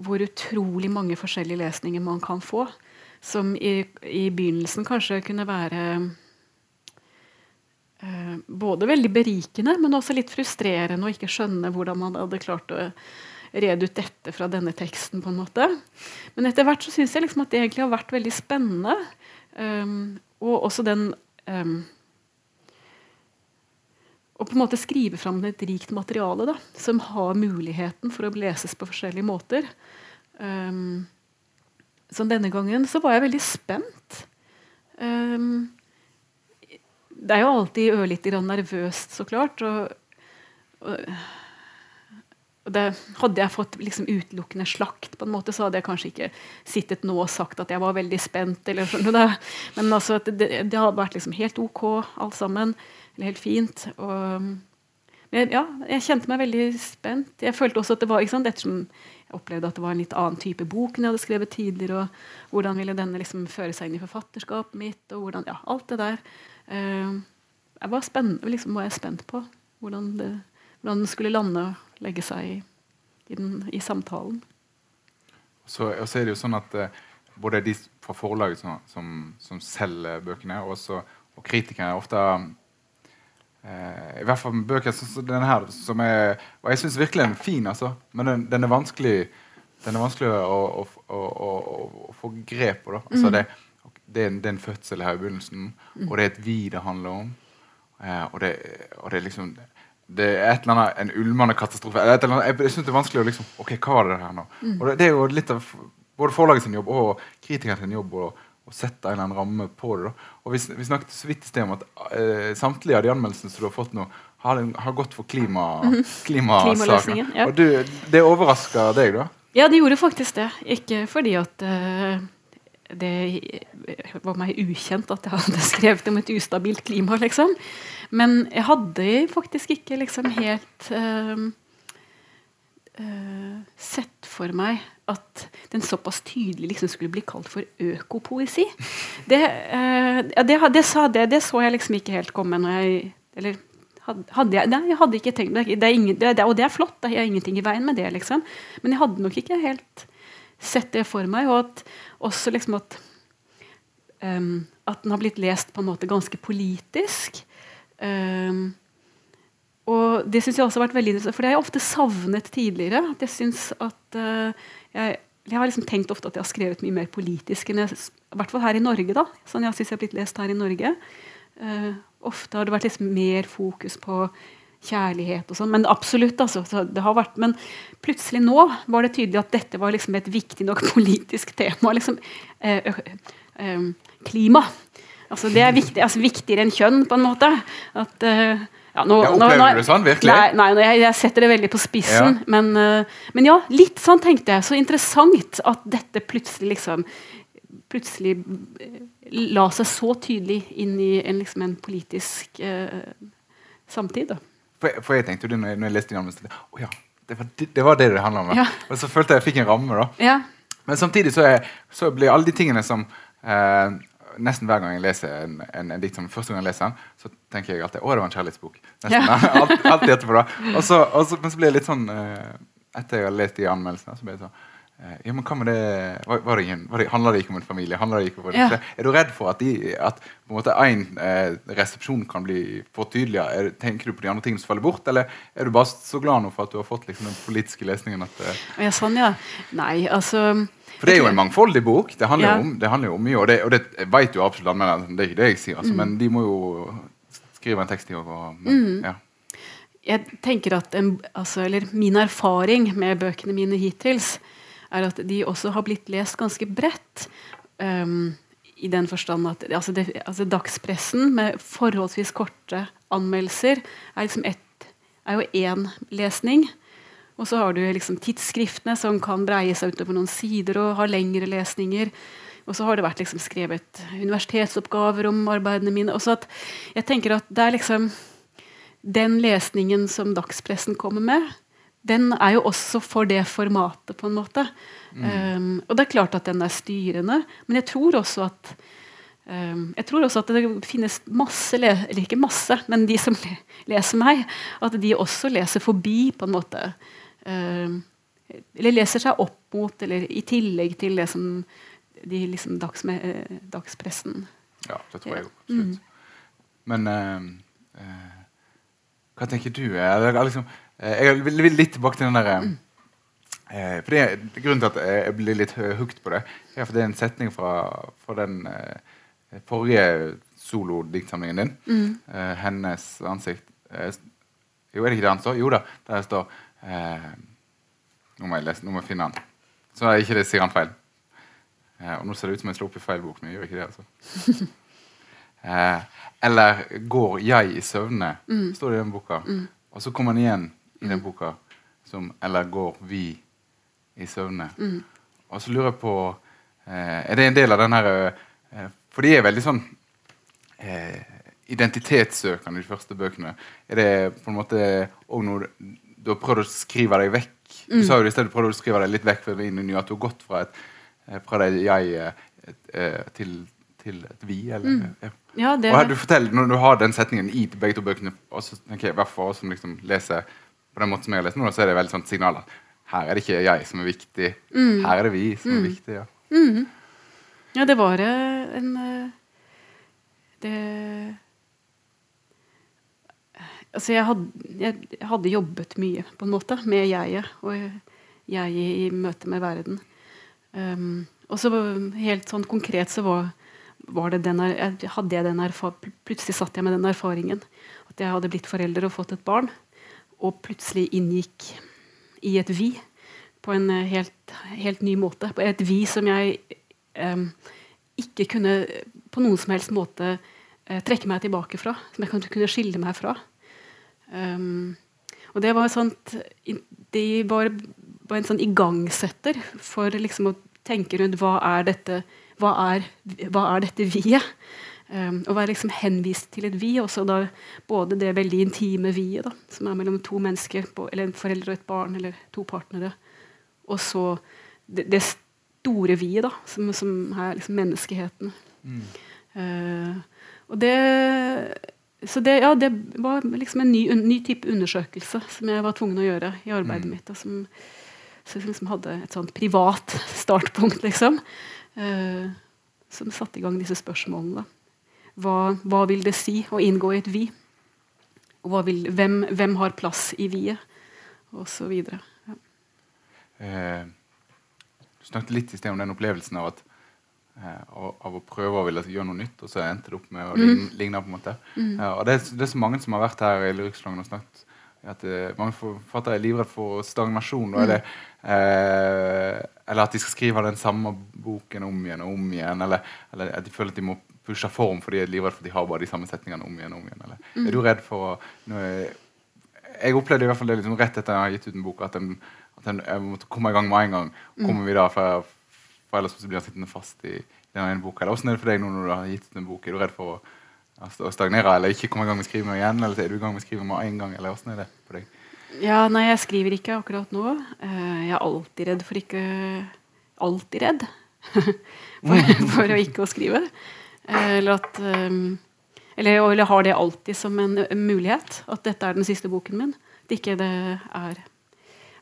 hvor utrolig mange forskjellige lesninger man kan få. Som i, i begynnelsen kanskje kunne være eh, både veldig berikende, men også litt frustrerende å ikke skjønne hvordan man hadde klart å rede ut dette fra denne teksten. på en måte. Men etter hvert så syns jeg liksom at det egentlig har vært veldig spennende. Um, og også den um, Å på en måte skrive fram et rikt materiale da, som har muligheten for å leses på forskjellige måter. Um, så denne gangen så var jeg veldig spent. Um, det er jo alltid ørlite grann nervøst, så klart. Og, og, og det, hadde jeg fått liksom utelukkende slakt, på en måte, så hadde jeg kanskje ikke sittet nå og sagt at jeg var veldig spent. Eller sånn. (laughs) Men altså, det, det hadde vært liksom helt ok, alt sammen. Eller helt fint. Og, men ja, jeg kjente meg veldig spent. Jeg følte også at det var, sant, ettersom jeg opplevde at det var en litt annen type bok enn jeg hadde skrevet tidligere. og Hvordan ville denne liksom føre seg inn i forfatterskapet mitt? og hvordan, ja, alt det der. Uh, jeg var, spent, liksom, var jeg spent på hvordan, det, hvordan den skulle lande og legge seg i, den, i samtalen. Så, og så er det jo sånn at uh, både de fra forlaget som, som, som selger bøkene, og, også, og kritikerne ofte uh, I hvert fall med bøker som denne her, som er Og jeg syns virkelig den er fin, altså, men den, den, er vanskelig den er vanskelig å, å, å, å få grep på. Altså, mm. det, det, er en, det, er en, fødsel her i begynnelsen, mm. og det er et vi det handler om. Eh, og, det, og, det, er liksom det er et eller annet, en ulmende katastrofe. Jeg, jeg syns det er vanskelig å liksom Ok, hva var det her nå? Mm. Og det, det, er jo litt av både forlaget sin jobb og kritikeren sin jobb å, å sette en eller annen ramme på det. Da. Og Vi, vi snakket så vidt i sted om at eh, samtlige av de anmeldelsene som du har fått nå, har, har gått for klima, klimasaken. Ja. Og du, det overraska deg, da? Ja, det gjorde faktisk det. Ikke fordi at eh, det var meg ukjent at jeg hadde (laughs) skrevet om et ustabilt klima, liksom. Men jeg hadde faktisk ikke liksom helt eh, eh, sett for meg at den såpass tydelig liksom skulle bli kalt for økopoesi. Det, uh, det, det, det, det, så jeg liksom ikke helt komme når jeg Eller hadde jeg Nei, jeg hadde ikke tenkt det, det, ingen, Og det er flott, det er ingenting i veien med det, liksom. Men jeg hadde nok ikke helt sett det for meg. Og at, også liksom at um, At den har blitt lest på en måte ganske politisk. Um, og det syns jeg også har vært veldig interessant, for det har jeg ofte savnet tidligere. at jeg synes at uh, jeg, jeg, har liksom tenkt ofte at jeg har skrevet mye mer politisk enn jeg, i hvert fall her i Norge. da, sånn jeg synes jeg har blitt lest her i Norge. Uh, ofte har det vært liksom mer fokus på kjærlighet og sånn. Men absolutt, altså. det har vært, men plutselig nå var det tydelig at dette var liksom et viktig nok (laughs) politisk tema. liksom uh, Klima. Altså, det er viktig, altså, viktigere enn kjønn, på en måte. At ja, nå, ja, opplever nå, nå, du det sånn? Virkelig? Nei, nei jeg, jeg, setter det veldig på spissen. Ja. Men, uh, men, ja, litt sånn tenkte jeg. Så interessant at dette plutselig liksom Plutselig eh, la seg så tydelig inn i en, liksom, en politisk uh, samtid. Da. For, for, jeg tenkte jo det når jeg, når jeg leste gjennom oh, ja, det, var det, det var det det handla om. Ja. Og så følte jeg jeg fikk en ramme. da. Ja. Men samtidig så, er, så, blir alle de tingene som eh, nesten hver gang jeg leser en, en, en dikt som første gang jeg leser den, så tenker jeg alltid å, det var en kjærlighetsbok. Nesten, ja. (laughs) alt, alltid etterpå da. Og så, og så, men så blir det litt sånn uh, Etter jeg har lest de anmeldelsene, så blir det sånn uh, ja, men hva med det, var, det, var det Handler det ikke om en familie? Om ja. Er du redd for at, de, at på en måte en eh, resepsjon kan bli for tydelig? Er, tenker du på de andre tingene som faller bort, eller er du bare så glad nå for at du har fått liksom, den politiske lesningen? At, ja, sånn, ja. Nei, altså for det er jo en mangfoldig bok. Det handler, ja. om, det handler jo om mye, og det, og det vet jo absolutt anmelderne, Det er ikke det jeg sier, altså, mm. men de må jo skrive en tekst i år. mm. ja. Jeg tenker at en, altså, eller Min erfaring med bøkene mine hittils er at de også har blitt lest ganske bredt. Um, I den forstand at altså, det, altså dagspressen med forholdsvis korte anmeldelser er, liksom et, er jo én lesning. Og så har du liksom tidsskriftene som kan breie seg utover noen sider og ha lengre lesninger. Og så har det vært liksom skrevet universitetsoppgaver om arbeidene mine. Og så at jeg tenker at det er liksom Den lesningen som dagspressen kommer med, den er jo også for det formatet, på en måte. Mm. Um, og det er klart at den er styrende, men jeg tror også at um, jeg tror også at det finnes masse, eller ikke masse, men de som (laughs) leser meg, at de også leser forbi på en måte eller leser seg opp mot, eller i tillegg til det som de liksom dags med, eh, dagspressen Ja, det tror jeg jo. Mm. Men uh, uh, hva tenker du? Jeg, liksom, jeg vil litt tilbake til den derre mm. Eh, for det, Grunnen til at jeg blir litt hooked på det, er for det er en setning fra, fra den forrige solodiktsamlingen din. Mm. hennes ansikt Jo, er det ikke det han står? Jo da. Der står Eh, nå må lese, nå må jeg finne den. Så er ikke det sier han feil. Eh, og nå ser det ut som jeg slår opp i feil bok. Men jeg gjør ikke det, altså. (laughs) eh, eller 'Går jeg i søvne', mm. står det i den boka. Mm. Og så kommer den igjen i den mm. boka som 'Eller går vi i søvne'. Mm. Og så lurer jeg på eh, Er det en del av den her eh, For de er veldig sånn eh, identitetssøkende, de første bøkene. Er det på en måte òg noe du har prøvd å skrive deg vekk. Du mm. sa jo i stedet du prøvde å skrive deg litt vekk inn i at du har gått fra, et, eh, fra det jeg et, eh, til, til, et vi. Eller, mm. ja. Ja, det... Og her, du forteller, Når du har den setningen i begge to bøkene, og så tenker jeg, for oss som liksom leser på den måten som jeg har lest nå, så er det veldig sånn signal at her er det ikke jeg som er viktig, mm. her er det vi som er mm. viktig. Ja. Mm. ja, det var en det altså jeg, hadde, jeg, hadde, jobbet mye på en måte med jeget og jeg i møte med verden. Um, og så helt sånn konkret så var, var det den, hadde jeg den Plutselig satt jeg med den erfaringen at jeg hadde blitt forelder og fått et barn. Og plutselig inngikk i et vi på en helt, helt ny måte. Et vi som jeg um, ikke kunne på noen som helst måte eh, trekke meg tilbake fra. Som jeg kunne skille meg fra. Um, og det var, sånt, de var, var en sånn igangsetter for liksom å tenke rundt hva er dette hva er, hva er dette vi-et? Um, å være liksom henvist til et vi, også da både det veldig intime vi-et, som er mellom to mennesker, eller en forelder og et barn, eller to partnere, og så det, det store vi-et, som, som, er liksom menneskeheten. Mm. Uh, og det så det, ja, det var liksom en ny, ny, type undersøkelse som jeg var tvungen å gjøre i arbeidet mm. mitt. Og som, som liksom hadde et sånt privat (laughs) startpunkt, liksom. Uh, som satte i gang disse spørsmålene. Hva, hva, vil det si å inngå i et vi? Og vil, hvem, hvem, har plass i vi-et? Og så videre. Ja. Uh, du snakket litt i sted om den opplevelsen av at Eh, av, av, å prøve å ville gjøre noe nytt, og så endte det opp med å ligne. Mm. ligne på en måte. Mm. Ja, og det, det, er så mange som har vært her i Lyrikksalongen og snakket at uh, mange forfattere er livredde for stagnasjon. Mm. Eller, uh, eller, at de skal skrive den samme boken om igjen og om igjen. Eller, eller at de føler at de må pushe form fordi de er livredde for at de har bare de samme setningene om igjen. og om igjen. Eller, mm. Er du redd for å jeg, jeg opplevde i hvert fall det liksom rett etter jeg har gitt ut en bok, at, den, at den, jeg måtte komme i gang med en gang. Mm. Kommer vi da, for for ellers blir han sittende fast i, i den ene boka. Hvordan er det for deg nå når du har gitt ut en bok? Er du redd for å, altså, å stagnere eller ikke komme i gang med skriving igjen? Eller er du i gang med skriving med en gang? eller åssen er det for deg? Ja, Nei, jeg skriver ikke akkurat nå. Uh, jeg er alltid redd for ikke Alltid redd (laughs) for, for, å ikke å skrive. Uh, eller at um, eller, eller, har det alltid som en, en, mulighet. At dette er den siste boken min. At ikke det er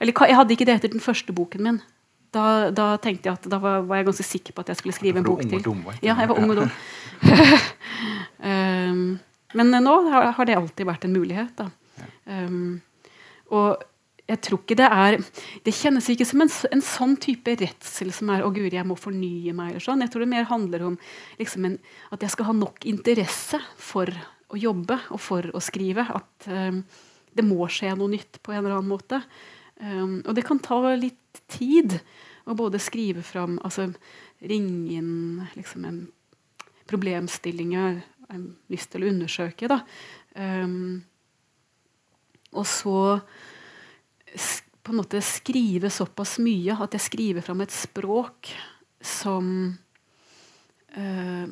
Eller jeg hadde ikke det etter den første boken min. Da, da, tenkte jeg at da var, var, jeg ganske sikker på at jeg skulle skrive en bok til. Dum, ja, jeg var ung og dum. (laughs) (laughs) um, men nå har, har, det alltid vært en mulighet. Um, og jeg tror ikke det er Det kjennes ikke som en, en sånn type redsel som er 'Å, guri, jeg må fornye meg'. eller sånn. Jeg tror det mer handler om liksom en, at jeg skal ha nok interesse for å jobbe og for å skrive. At um, det må skje noe nytt på en eller annen måte. Um, og det kan ta litt tid å både skrive fram altså Ringe inn liksom en problemstilling jeg har lyst til å undersøke. Da. Um, og så på en måte skrive såpass mye at jeg skriver fram et språk som uh,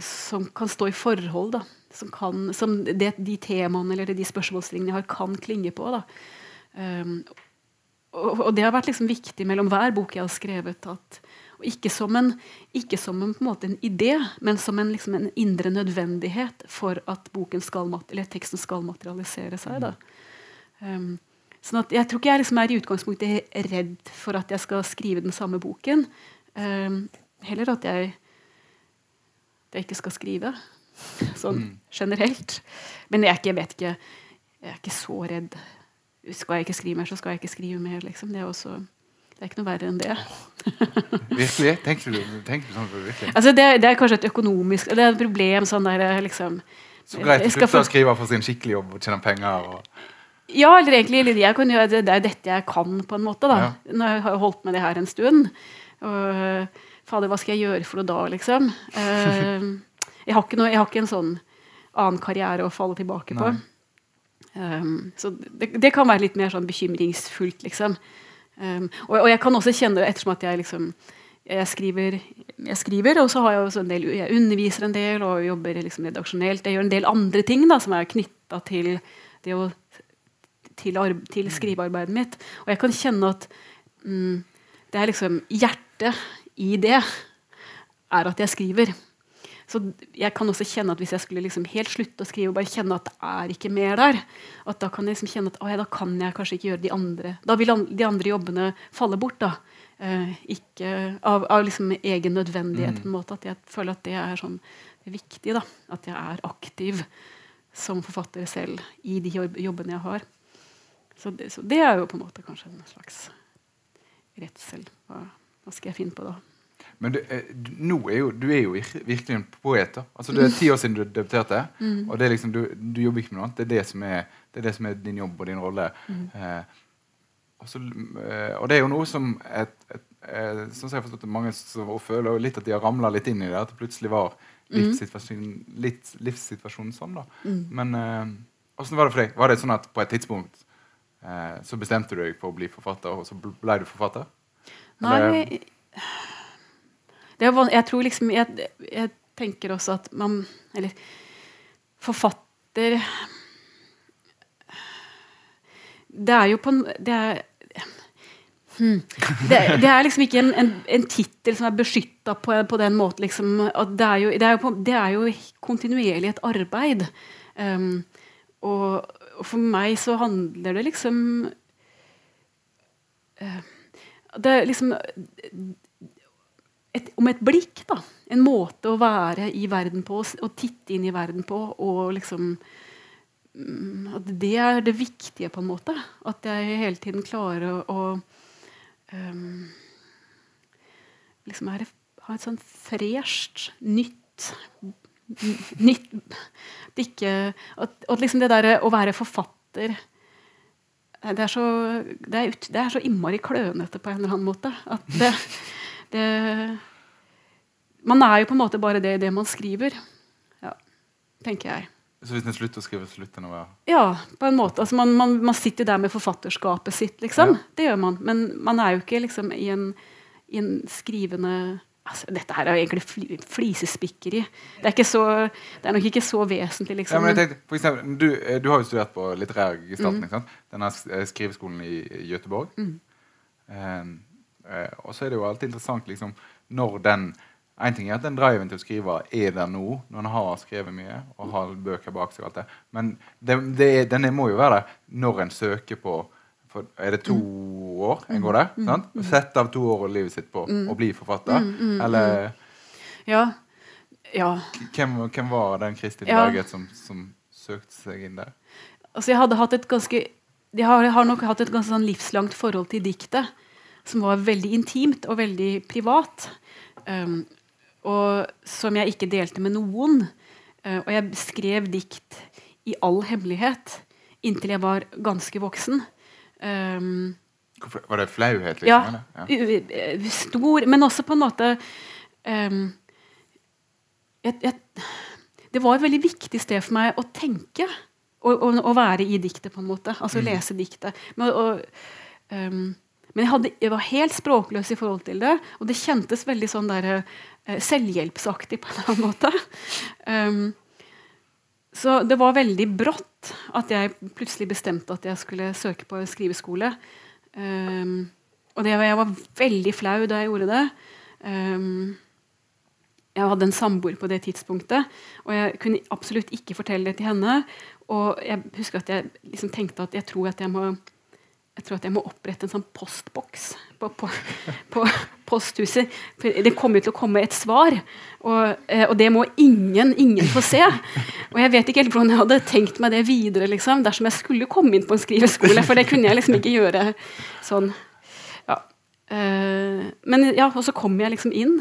som kan stå i forhold. Da. Som, kan, som det, de temaene eller de spørsmålsstillingene jeg har, kan klinge på. Da. Um, og, det har vært liksom viktig mellom hver bok jeg har skrevet. At, ikke som en, ikke som en, en, en idé, men som en, liksom en, indre nødvendighet for at skal, teksten skal materialisere seg. Um, sånn Jeg tror ikke jeg liksom er i utgangspunktet redd for at jeg skal skrive den samme boken. Um, heller at jeg, jeg ikke skal skrive. Sånn mm. generelt. Men jeg, ikke, jeg vet ikke Jeg er ikke så redd skal jeg ikke skrive mer, så skal jeg ikke skrive mer. Liksom. Det, er også, det er ikke noe verre enn det. (laughs) virkelig? Tenker du, tenker du sånn for virkelig? Altså, det, det, er kanskje et økonomisk Det er et problem sånn der liksom Så greit å slutte å skrive for sin skikkelige jobb og tjene penger? og ja, eller egentlig gjøre, det, er dette jeg kan, på en måte. da. Ja. Nå har jeg holdt med det her en stund. Og, fader, hva skal jeg gjøre for noe da, liksom? Uh, (laughs) jeg, har noe, jeg, har ikke en sånn annen karriere å falle tilbake på. Um, så det, det, kan være litt mer sånn bekymringsfullt, liksom. Um, og, og, jeg kan også kjenne det ettersom at jeg liksom jeg skriver, jeg skriver, og så har jeg også en del, jeg underviser en del og jobber liksom redaksjonelt. Jeg gjør en del andre ting da, som er knytta til, til, til, skrivearbeidet mitt. Og jeg kan kjenne at mm, det er liksom hjertet i det er at jeg skriver. Så jeg kan også kjenne at Hvis jeg skulle liksom helt slutte å skrive og bare kjenne at det er ikke mer der, at da kan jeg liksom kjenne at ja, da kan jeg kanskje ikke gjøre de andre Da vil de andre jobbene falle bort. da. Eh, ikke av, av liksom egen nødvendighet. Mm. på en måte, At jeg føler at det er sånn viktig. da, At jeg er aktiv som forfatter selv i de jobbene jeg har. Så det, så det er jo på en måte kanskje en slags redsel. Hva, hva skal jeg finne på da? Men du, eh, nå er jo, du er jo virkelig en poet. da. Altså, Det er ti år siden du debuterte. Mm. Og det er liksom, du, du, jobber ikke med noe annet. Det er det som er, det er, det som er din jobb og din rolle. Mm. Eh, og, så, eh, og, det er jo noe som et, et, et, sånn som jeg har forstått det, mange som føler litt at de har ramla litt inn i det. At det plutselig var livssituasjonen, litt, livssituasjonen sånn. da. Men eh, hvordan var det for deg? Var det sånn at på et tidspunkt eh, så bestemte du deg for å bli forfatter, og så ble du forfatter? Nei det er, Jeg tror liksom jeg, jeg tenker også at man Eller forfatter Det er jo på en det er, hmm, det, det er liksom ikke en, en, en tittel som er beskytta på, på den måten. Liksom, det, er jo, det, er jo det er jo kontinuerlig et arbeid. Um, og, og for meg så handler det liksom uh, Det er liksom et, om et blikk, da. En måte å være i verden på, å titte inn i verden på. Og liksom mm, At det er det viktige, på en måte. At jeg hele tiden klarer å, å um, liksom er, ha et sånn fresht, nytt nytt at ikke, at, at liksom det derre å være forfatter det er, så, det, er ut, det er så innmari klønete på en eller annen måte. At det, det Man er jo på en måte bare det i det man skriver. Ja, tenker jeg. Så hvis en slutter å skrive, slutter en å være Ja, på en måte. Altså man, man, man sitter der med forfatterskapet sitt, liksom. Ja. Det gjør man. Men man er jo ikke liksom i en, i en skrivende altså, Dette her er jo egentlig fli, flisespikkeri. Det er, ikke så, det er nok ikke så vesentlig, Ja, liksom. men jeg tenkte, for eksempel, du, eh, du har jo studert på litterær Mm. gestaltning. sant? Denne eh, skriveskolen i Gøteborg Göteborg. Mm. Eh, og så er det jo alltid interessant liksom, når den En ting er at den driven til å skrive er der nå, når en har skrevet mye og har bøker bak seg. og alt det. Men det, det den må jo være der når en søker på for Er det to Mm. år en går der? sant? Sette av to år av livet sitt på å bli forfatter? Mm, Eller Ja. ja. hvem, hvem var den Kristin Ja. Berget som, som søkte seg inn der? Altså, jeg hadde hatt et ganske jeg har, jeg har nok hatt et ganske sånn livslangt forhold til diktet. Som var veldig intimt og veldig privat. Um, og som jeg ikke delte med noen. Uh, og jeg skrev dikt i all hemmelighet inntil jeg var ganske voksen. Um, var det flauhet? Liksom, ja, ja. Stor, men også på en måte um, jeg, jeg, Det var et veldig viktig sted for meg å tenke. Og, og, og være i diktet, på en måte. Altså Mm. lese diktet. Men, og, um, men jeg, hadde, jeg var helt språkløs i forhold til det. Og det kjentes veldig sånn der, uh, selvhjelpsaktig på en eller annen måte. Um, så det var veldig brått at jeg plutselig bestemte at jeg skulle søke på skriveskole. Um, og det, jeg var veldig flau da jeg gjorde det. Um, jeg hadde en samboer på det tidspunktet, og jeg kunne absolutt ikke fortelle det til henne. Og jeg husker at jeg liksom tenkte at jeg tror at jeg må jeg tror at jeg må opprette en sånn postboks på, på, på posthuset. For det kommer til å komme et svar, og, eh, og det må ingen ingen få se. Og jeg vet ikke helt hvordan jeg hadde tenkt meg det videre liksom, dersom jeg skulle komme inn på en skriveskole, for det kunne jeg liksom ikke gjøre sånn. Ja. Eh, men ja, og så kom jeg liksom inn,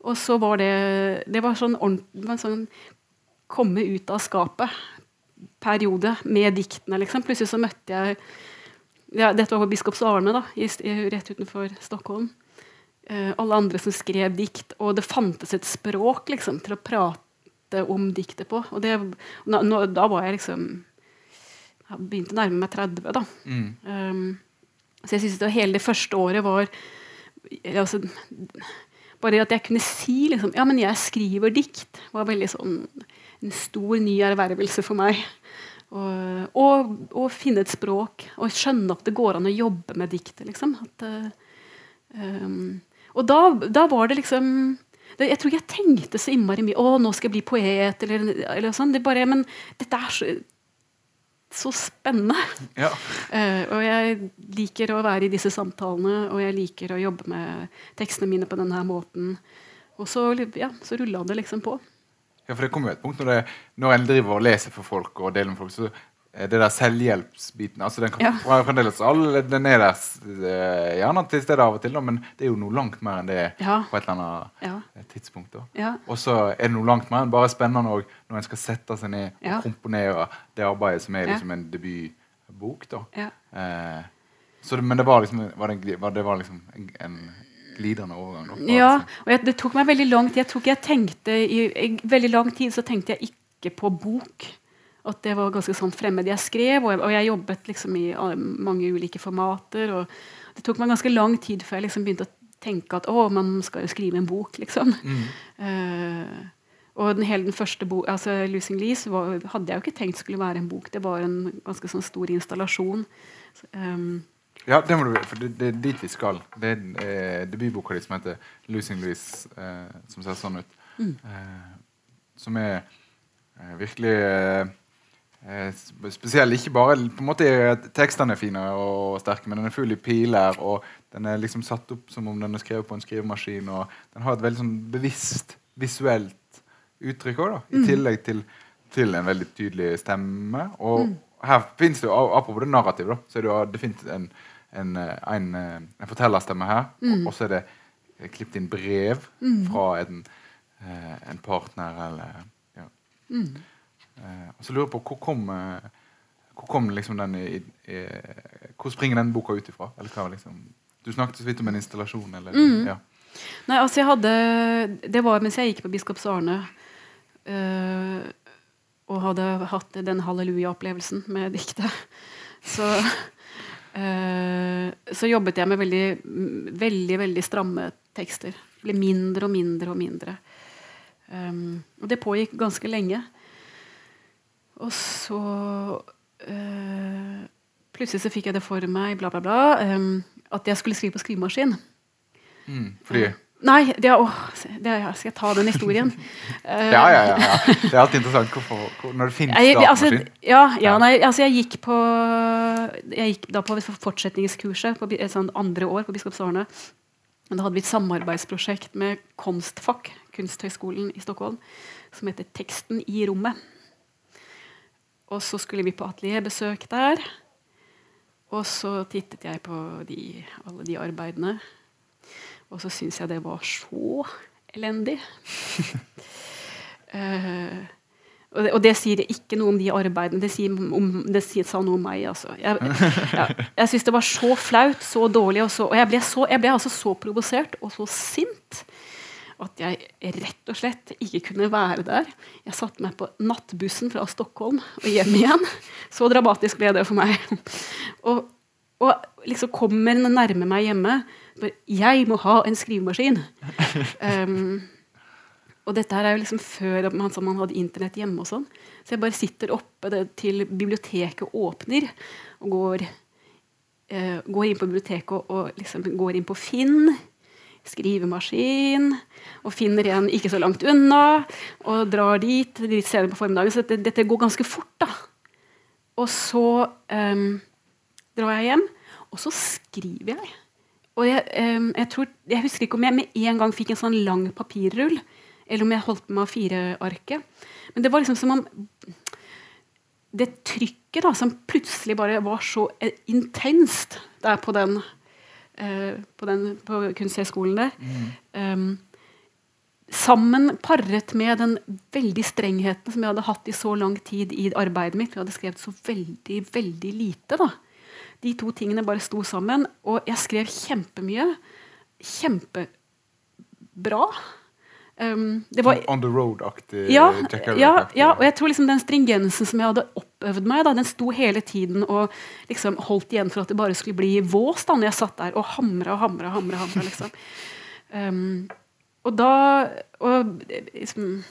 og så var det Det var sånn ordentlig sånn komme ut av skapet-periode med diktene, liksom. Plutselig så møtte jeg ja, Dette var på Biskops Arne, da, i, rett utenfor Stockholm. Eh, alle andre som skrev dikt, og det fantes et språk liksom, til å prate om diktet på. Og det, nå, nå, da var jeg liksom Jeg begynte å nærme meg 30, da. Mm. Um, så jeg synes det hele det første året var altså, Bare at jeg kunne si liksom, ja, men jeg skriver dikt, var veldig sånn en stor, ny ervervelse for meg. Og, og, og finne et språk og skjønne at det går an å jobbe med diktet. Liksom. At, um, og da, da var det liksom det, Jeg tror jeg tenkte så innmari mye å, nå skal jeg bli poet, eller, eller sånn. Det bare, men dette er så, så spennende. Ja. Uh, (laughs) og jeg liker å være i disse samtalene, og jeg liker å jobbe med tekstene mine på denne måten. Og så, ja, så rulla det liksom på. Ja, for det kommer jo et punkt når, det, når en driver og leser for folk og deler med folk, så er det der selvhjelpsbiten altså Den kan Ja. fremdeles alle, den er der eh, gjerne til stede av og til, da, men det er jo noe langt mer enn det Ja. på et eller annet Ja. tidspunkt. Ja. Og så er det noe langt mer enn bare spennende når en skal sette seg ned og komponere det arbeidet som er liksom en debutbok. da. Eh, så det, men det var liksom, var det, var, det var liksom en, en glidende overgang. Da, Ja, disse- og jeg, det tok meg veldig lang tid. Jeg tror ikke jeg tenkte i, i veldig lang tid så tenkte jeg ikke på bok. At det var ganske sånn fremmed. Jeg skrev, og jeg, og jeg jobbet liksom i ah, mange ulike formater. og Det tok meg ganske lang tid før jeg liksom begynte å tenke at å, man skal jo skrive en bok. liksom. Mm. Uh, og den, hele den første bo altså 'Losing Lease' var, hadde jeg jo ikke tenkt skulle være en bok. Det var en ganske sånn stor installasjon. Så, ehm, Ja, det må du for det, det er dit vi skal. Det er eh, debutboka di som heter 'Losing Louise', eh, som ser sånn ut. Mm. Eh, som er eh, virkelig eh, eh, spesiell. Ikke bare på en måte er tekstene er fine og sterke, men den er full i piler, og den er liksom satt opp som om den er skrevet på en skrivemaskin. og Den har et veldig sånn bevisst visuelt uttrykk da. I tillegg til, til en veldig tydelig stemme. Og her finnes det jo, apropos det narrativet, så er det jo definitivt en, en, eh, en, eh, en fortellerstemme her. Mm. og så er det eh, klippet inn brev fra en, en partner eller ja. mm. og så lurer jeg på hvor kom, hvor kom liksom den i, i, Hvor springer den boka ut ifra? Eller hva liksom Du snakket så vidt om en installasjon. Eller, ja. Nei, altså jeg hadde Det var mens jeg gikk på Biskops Arne Uh, og hadde hatt den halleluja-opplevelsen med diktet. Så, så jobbet jeg med veldig, veldig, veldig stramme tekster. Det ble mindre og mindre og mindre. Um, og det pågikk ganske lenge. Og så uh, Plutselig så fikk jeg det for meg bla, bla, bla, um, at jeg skulle skrive på skrivemaskin. Mm, fordi Nei, det er, åh, det er, skal jeg ta den historien? Uh, (laughs) ja, ja, ja, ja. Det er alltid interessant hvorfor, hvor, når det finnes Jeg, altså, ja, ja, nei, altså jeg gikk på Jeg gikk da på fortsetningskurset på et sånn andre år på Biskops Arne. Men da hadde vi et samarbeidsprosjekt med Konstfak, Kunsthøgskolen i Stockholm, som heter Teksten i rommet. Og så skulle vi på atelierbesøk der. Og så tittet jeg på de, alle de arbeidene. Og så syns jeg det var så elendig. (laughs) Eh, og, det, og det sier ikke noe om de arbeidene, det, sier om, det sier, sa noe om meg. Altså. Jeg, jeg, jeg syns det var så flaut, så dårlig, og, så, og jeg ble, så, jeg ble altså så provosert og så sint at jeg rett og slett ikke kunne være der. Jeg satte meg på nattbussen fra Stockholm og hjem igjen. Så dramatisk ble det for meg. (laughs) Og, og liksom kommer nærme meg hjemme. Bare, Jeg må ha en skrivemaskin. (laughs) Um, og dette her er jo liksom før man, man hadde internett hjemme. og sånn. Så jeg bare sitter oppe det, til biblioteket åpner, og går, eh, går inn på biblioteket og, og liksom går inn på Finn. Skrivemaskin. Og finner en ikke så langt unna. Og drar dit litt senere på formiddagen. Så dette, dette går ganske fort. da. Og så em, drar jeg hjem, og så skriver jeg. Og jeg, jeg, tror, jeg husker ikke om jeg med en gang fikk en sånn lang papirrull, eller om jeg holdt med A4-arket. Men det var liksom som om det trykket da, som plutselig bare var så eh, intenst der på den, eh, på, den på Kunsthøgskolen der. em, sammen paret med den veldig strengheten som jeg hadde hatt i så lang tid i arbeidet mitt. Jeg hadde skrevet så veldig, veldig lite. da. De to tingene bare sto sammen. Og jeg skrev kjempemye. Kjempebra. Um, det var, On the road-aktig. ja, ja, ja, og jeg tror liksom den stringensen som jeg hadde oppøvd meg, da, den sto hele tiden og liksom holdt igjen for at det bare skulle bli vås da når jeg satt der og hamra og hamra. hamra, hamra liksom. Um, og da og, liksom,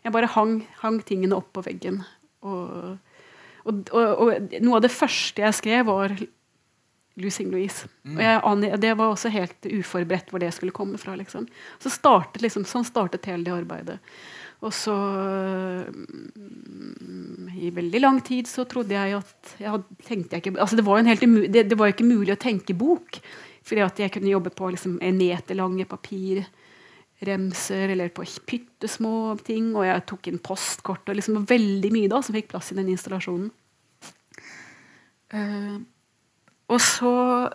Jeg bare hang, hang tingene opp på veggen. Og, og, og, og noe av det første jeg skrev, var 'Losing Louise'. Og jeg, det var også helt uforberedt hvor det skulle komme fra. Liksom. Så startet liksom, sånn startet hele det arbeidet. Og så mm, I veldig lang tid så trodde jeg at jeg hadde, tenkte jeg ikke, altså det, var en helt det, det var jo ikke mulig å tenke bok. Fordi at jeg kunne jobbe på liksom, en meter papirremser eller på pyttesmå ting. Og jeg tok inn postkort og liksom veldig mye da som fikk plass i den installasjonen. Uh, og så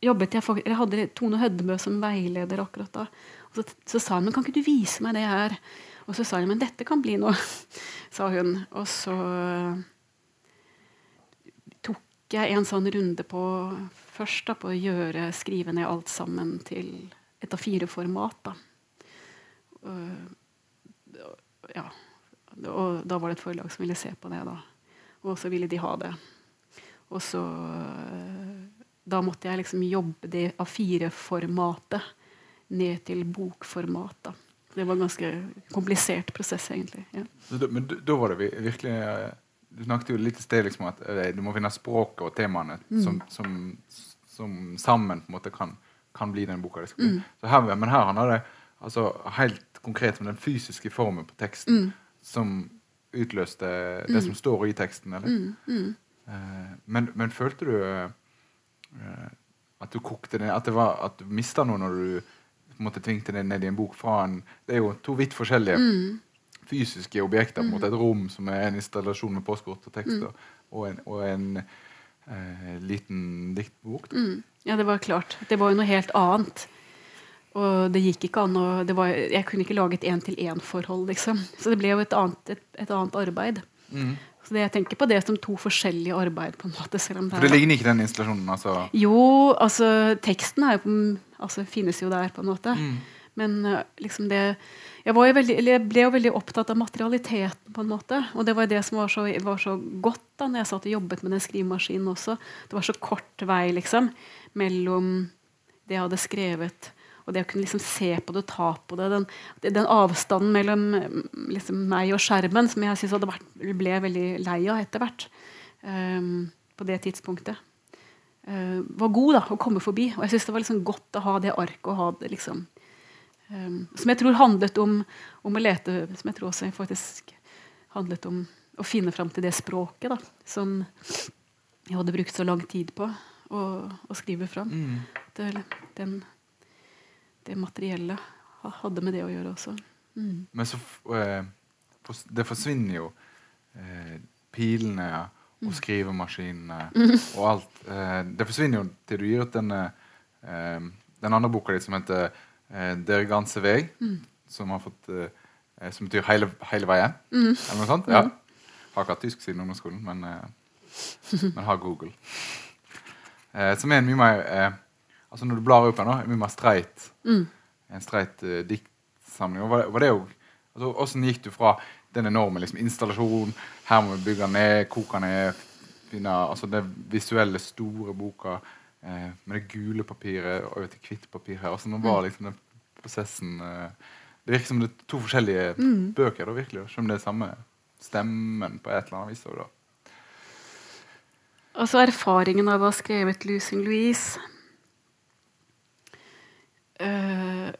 jobbet jeg Jeg hadde Tone Hødmø som veileder akkurat da. Og så, så sa hun men kan ikke du vise meg det her. Og så sa hun men dette kan bli noe, (laughs) sa hun. Og så tok jeg en sånn runde på først da, på å gjøre, skrive ned alt sammen til et A4-format. da. Og, ja. og da var det et forlag som ville se på det. da. Og så ville de ha det. Og så Da måtte jeg liksom jobbe det A4-formatet ned til bokformat. da. Det var en ganske komplisert prosess, egentlig. Ja. Da, men da var det virkelig eh, Du snakket jo litt i sted liksom at du må finne språket og temaene mm. som, som, som, sammen på en måte kan, kan bli den boka. Mm. Her, men her handler det altså, helt konkret om den fysiske formen på teksten mm. som utløste det mm. som står i teksten. eller? Mm, mm. Eh, men, men, følte du uh, at du kokte det At, det var, at du mista noe når du på en måte tvingte det ned i en bok fra en Det er jo to vidt forskjellige mm. fysiske objekter. Mm. Mot Et rom som er en installasjon med postkort og tekster, mm. og en, og en eh, liten diktbok. Ja, det var klart. Det var jo noe helt annet. Og det gikk ikke an å Jeg kunne ikke lage et én-til-én-forhold, liksom. Så det ble jo et annet, et, et annet arbeid. Mm. Så det, jeg tenker på det som to forskjellige arbeid. på en måte. Selv om det, For det ligner ikke den installasjonen? altså? Jo, altså teksten er jo altså, finnes jo der, på en måte. Mm. Men uh, liksom det jeg, veldig, jeg, ble jo veldig opptatt av materialiteten, på en måte. Og det var det som var så, var så godt da når jeg satt og jobbet med den skrivemaskinen også. Det var så kort vei liksom, mellom det jeg hadde skrevet og det å kunne liksom se på det og ta på det, den, den avstanden mellom liksom meg og skjermen som jeg synes vært, ble veldig lei av etter hvert, um, på det tidspunktet, uh, var god da, å komme forbi. Og jeg syns det var liksom godt å ha det arket ha det liksom um, Som jeg tror handlet om, om, å lete Som jeg tror også faktisk handlet om å finne fram til det språket da, som jeg hadde brukt så lang tid på å, å skrive fram. Mm. Det, den det materielle hadde med det å gjøre også. Mm. Men så eh, Det forsvinner jo eh, pilene og mm. skrivemaskinene (laughs) mm. og alt. Eh, det forsvinner jo til du gir ut denne eh, den andre boka di som heter eh, 'Der ganse veg', mm. som har fått eh, som betyr hele, hele veien. Mm. Eller noe sånt. Ja. Har ikke hatt tysk siden ungdomsskolen, men, men har Google. Som er en mye mer altså Når du blar opp her nå, en mye mer streit. Mm. En streit eh, diktsamling. Var, var, det jo altså, Hvordan gikk du fra den enorme liksom, installasjonen Her må vi bygge ned, koke ned, finne altså, det visuelle, store boka eh, med det gule papiret og over til hvitt papir her. Altså, nå var mm. liksom den prosessen eh, Det virker som det er to forskjellige mm. bøker, da, virkelig, selv om det er samme stemmen på et eller annet vis. Da. Altså erfaringen av å ha skrevet 'Losing Louise' uh,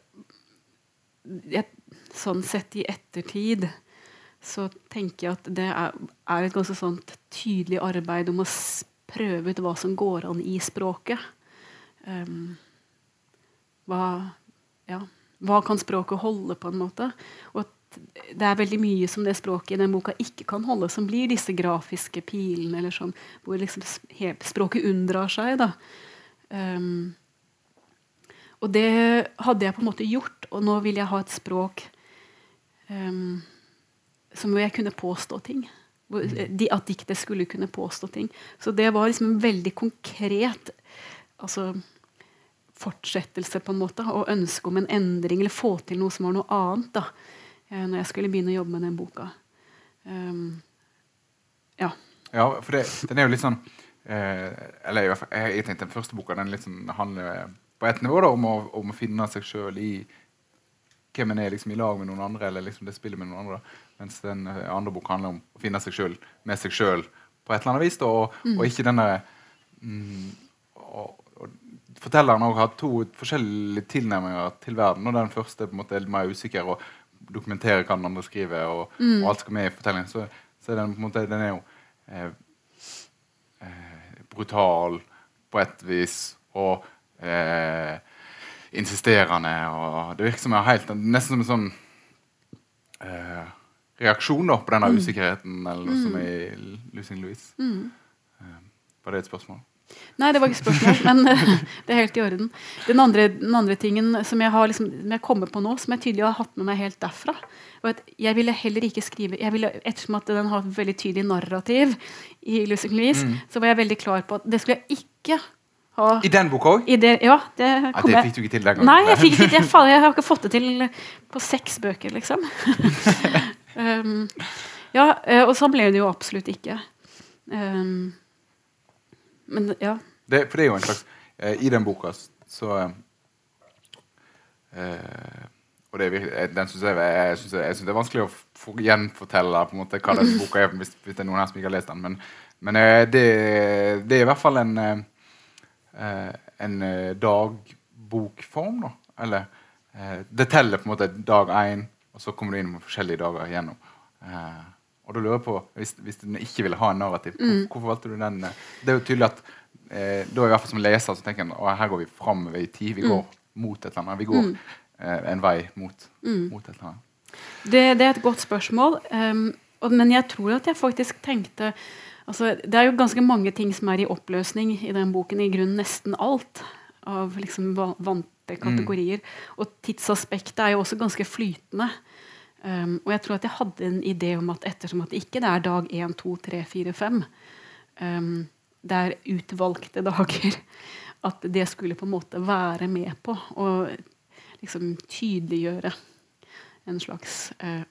jeg, Sånn sett i ettertid så tenker jeg at det er, er et ganske sånt tydelig arbeid om å prøve ut hva som går an i språket. Um, hva, ja, hva kan språket holde, på en måte? Og det er veldig mye som det språket i den boka ikke kan holde, som blir disse grafiske pilene, eller sånn, hvor liksom språket unndrar seg. da. Um, og det hadde jeg på en måte gjort, og nå vil jeg ha et språk um, som jeg kunne påstå ting. Mm. At diktet skulle kunne påstå ting. Så det var liksom en veldig konkret altså, fortsettelse på en måte, og ønske om en endring, eller få til noe som var noe annet. da, eh, når jeg skulle begynne å jobbe med den boka. Um, ja. ja, for det, den er jo litt sånn eh, Eller jeg, jeg tenkte den første boka den litt sånn, handler på et nivå da, om, å, om å finne seg sjøl i hvem en er liksom, i lag med noen andre, eller liksom det spillet med noen andre. Mens den uh, andre boka handler om å finne seg sjøl med seg sjøl på et eller annet vis. Da, og, mm. og, ikke denne mm, og, og, Fortelleren har to forskjellige tilnærminger til verden. og Den første på en måte er mer usikker og dokumenterer hva den andre skriver, og, mm. og alt skal med i fortellingen. Så, så er den, på en måte, den er jo eh, eh, brutal på et vis. og eh, insisterende. og Det virker som jeg helt, nesten som en sånn eh, reaksjon da, på denne mm. usikkerheten eller noe mm. som er i Lucien Louise. Mm. Eh, var det et spørsmål? Nei, det var ikke spørsmål, men (laughs) det er helt i orden. Den andre, den andre tingen som jeg har liksom, som jeg kommer på nå, som jeg tydelig har hatt med meg helt derfra var at Jeg ville heller ikke skrive jeg ville, Ettersom at den har et veldig tydelig narrativ, i Louise, mm. så var jeg veldig klar på at det skulle jeg ikke ha I den boka òg? Ja, det, Ja, det Ja, det fikk du ikke til den gangen. Nei, jeg fikk ikke jeg, jeg har ikke fått det til på seks bøker, liksom. (laughs) (laughs) um, ja, eh, og sånn ble det jo absolutt ikke. Um, men ja. Det, for det er jo en slags eh, I den boka så eh, Og det er virkelig, eh, den synes jeg, jeg, synes jeg, synes det er vanskelig å få gjenfortelle på en måte, hva den boka er, hvis, hvis det er noen her som ikke har lest den. Men, men eh, det, det er i hvert fall en, eh, en eh, dagbokform, da. Eller Det teller på en måte dag én, og så kommer du inn med forskjellige dager igjennom. Og da lurer jeg på, Hvis, hvis du ikke ville ha en narrativ, hvor, hvorfor valgte du den? eh? Det er jo tydelig at eh, da i hvert fall som leser så tenker en at her går vi framover i tid. Vi går mot et eller annet. Vi går eh, en vei mot, mot et eller annet. Det, det er et godt spørsmål. Um, og, men jeg tror at jeg faktisk tenkte altså, Det er jo ganske mange ting som er i oppløsning i den boken. I grunnen nesten alt av liksom vante kategorier. Og tidsaspektet er jo også ganske flytende. Um, og jeg tror at jeg hadde en idé om at ettersom at det ikke er dag 1, 2, 3, 4, 5 um, Det er utvalgte dager. (laughs) At det skulle på en måte være med på å liksom tydeliggjøre en slags uh,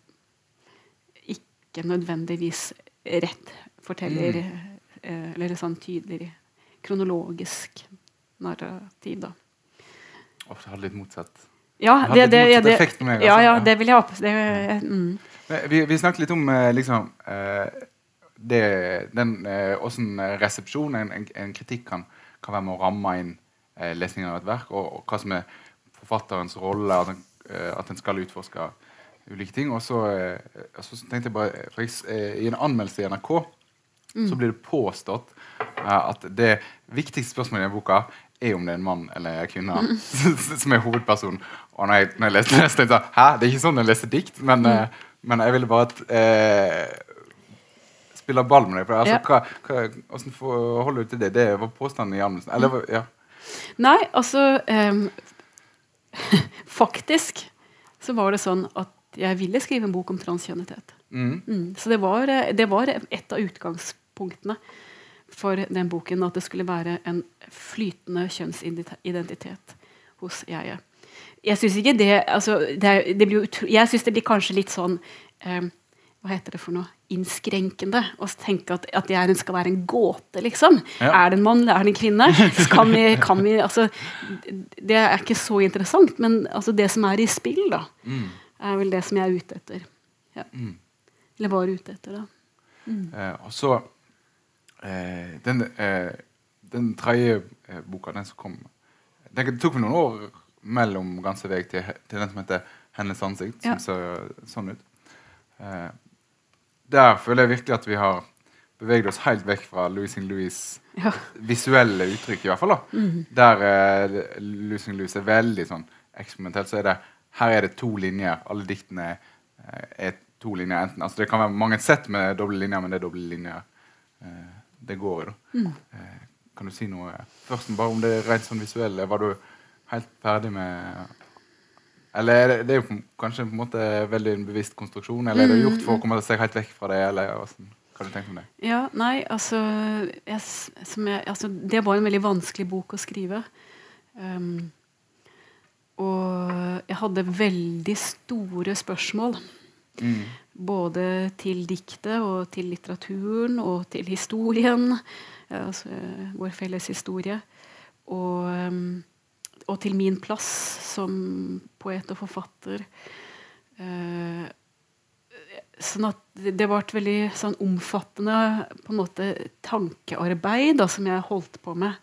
ikke nødvendigvis rett forteller eh, Eller sånn tydelig kronologisk narrativ, da. Ofte har det litt motsatt. Ja, Det det, det, det, effekt på meg, ja, altså. ja, Ja. det vil jeg ha på. Mm. Vi, vi snakket litt om eh, liksom, eh, det, den, hvordan eh, resepsjon, en, en, en kritikk, kan, kan være med å ramme inn lesningen av et verk, og, og hva som er forfatterens rolle, at en, at en skal utforske ulike ting. Og så, tenkte jeg bare for I en anmeldelse i NRK så blir det påstått at det viktigste spørsmålet i denne boka er om det er en mann eller en kvinne (laughs) som er hovedpersonen. Og når jeg, når jeg leste det, så tenkte jeg Hæ, det er ikke sånn jeg leser dikt, men, eh, men jeg ville bare at eh, spille ball med deg. For, altså, Ja. hva, hva, hvordan forholder du til det? Det var påstanden i anmeldelsen. Eller, mm. ja. Nei, altså um, (laughs) Faktisk så var det sånn at jeg ville skrive en bok om transkjønnethet. Mm. Mm, så det var, eh, det var et av utgangspunktene for den boken. At det skulle være en flytende kjønnsidentitet hos jeget. Jeg syns ikke det, altså, det, det blir utro, Jeg syns det blir kanskje litt sånn eh, Hva heter det for noe? Innskrenkende å tenke at, at er, skal være en gåte, liksom. Ja. Er det en mann, eller er det en kvinne? Så kan vi, kan vi, altså, det er ikke så interessant, men altså, det som er i spill, da, Mm. er vel det som jeg er ute etter. Ja. Mm. Eller var ute etter, da. Eh, og så eh, Den, eh, den tredje eh, boka, den som kom Det tok meg noen år mellom Ganske vei til, til den som heter 'Hennes ansikt', som Ja. ser sånn ut. Eh, der føler jeg virkelig at vi har beveget oss helt vekk fra Louis Louis Ja. visuelle uttrykk, i hvert fall. da. Der eh, Louis Louis er veldig sånn eksperimentelt, så er det her er det to linjer. Alle diktene eh, er to linjer. enten, altså Det kan være mange sett med doble linjer, men det er doble linjer eh, det går i. da. Eh, kan du si noe først bare om det rent sånn visuelle? Var du helt ferdig med Eller er det, det er jo kanskje på en måte veldig en bevisst konstruksjon? Eller er det gjort for å komme seg helt vekk fra det? eller hvordan, Hva har du tenkt om det? Ja, nei, altså, jeg, som jeg, altså Det var en veldig vanskelig bok å skrive. Um, og jeg hadde veldig store spørsmål. Mm. Både til diktet og til litteraturen og til historien. Altså vår felles historie. Og, um, og til min plass som poet og forfatter. Eh, sånn at det, var et veldig sånn omfattende måte tankearbeid da, som jeg holdt på med.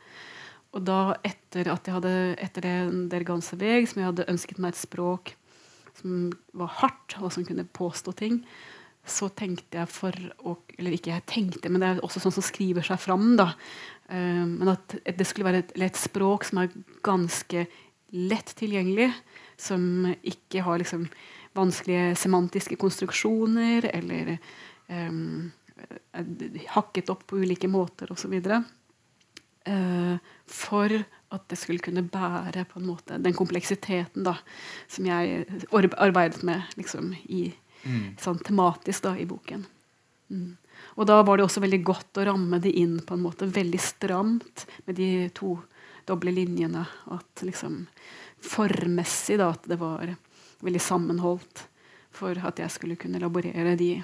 Og da etter at jeg hadde etter det Der ganze veg, som jeg hadde ønsket meg et språk som var hardt, og som kunne påstå ting, så tenkte jeg for å Eller ikke jeg tenkte, men det er også sånn som skriver seg fram. da, uh, Men at det skulle være et, et språk som er ganske lett tilgjengelig. Som ikke har liksom vanskelige semantiske konstruksjoner eller um, hakket opp på ulike måter osv. Uh, for at det skulle kunne bære på en måte den kompleksiteten da, som jeg arbeidet med liksom, i, Mm. sånn tematisk da, i boken. Mm. Og da var det også veldig godt å ramme det inn på en måte veldig stramt med de to doble linjene. At liksom formmessig da, at det var veldig sammenholdt for at jeg skulle kunne elaborere de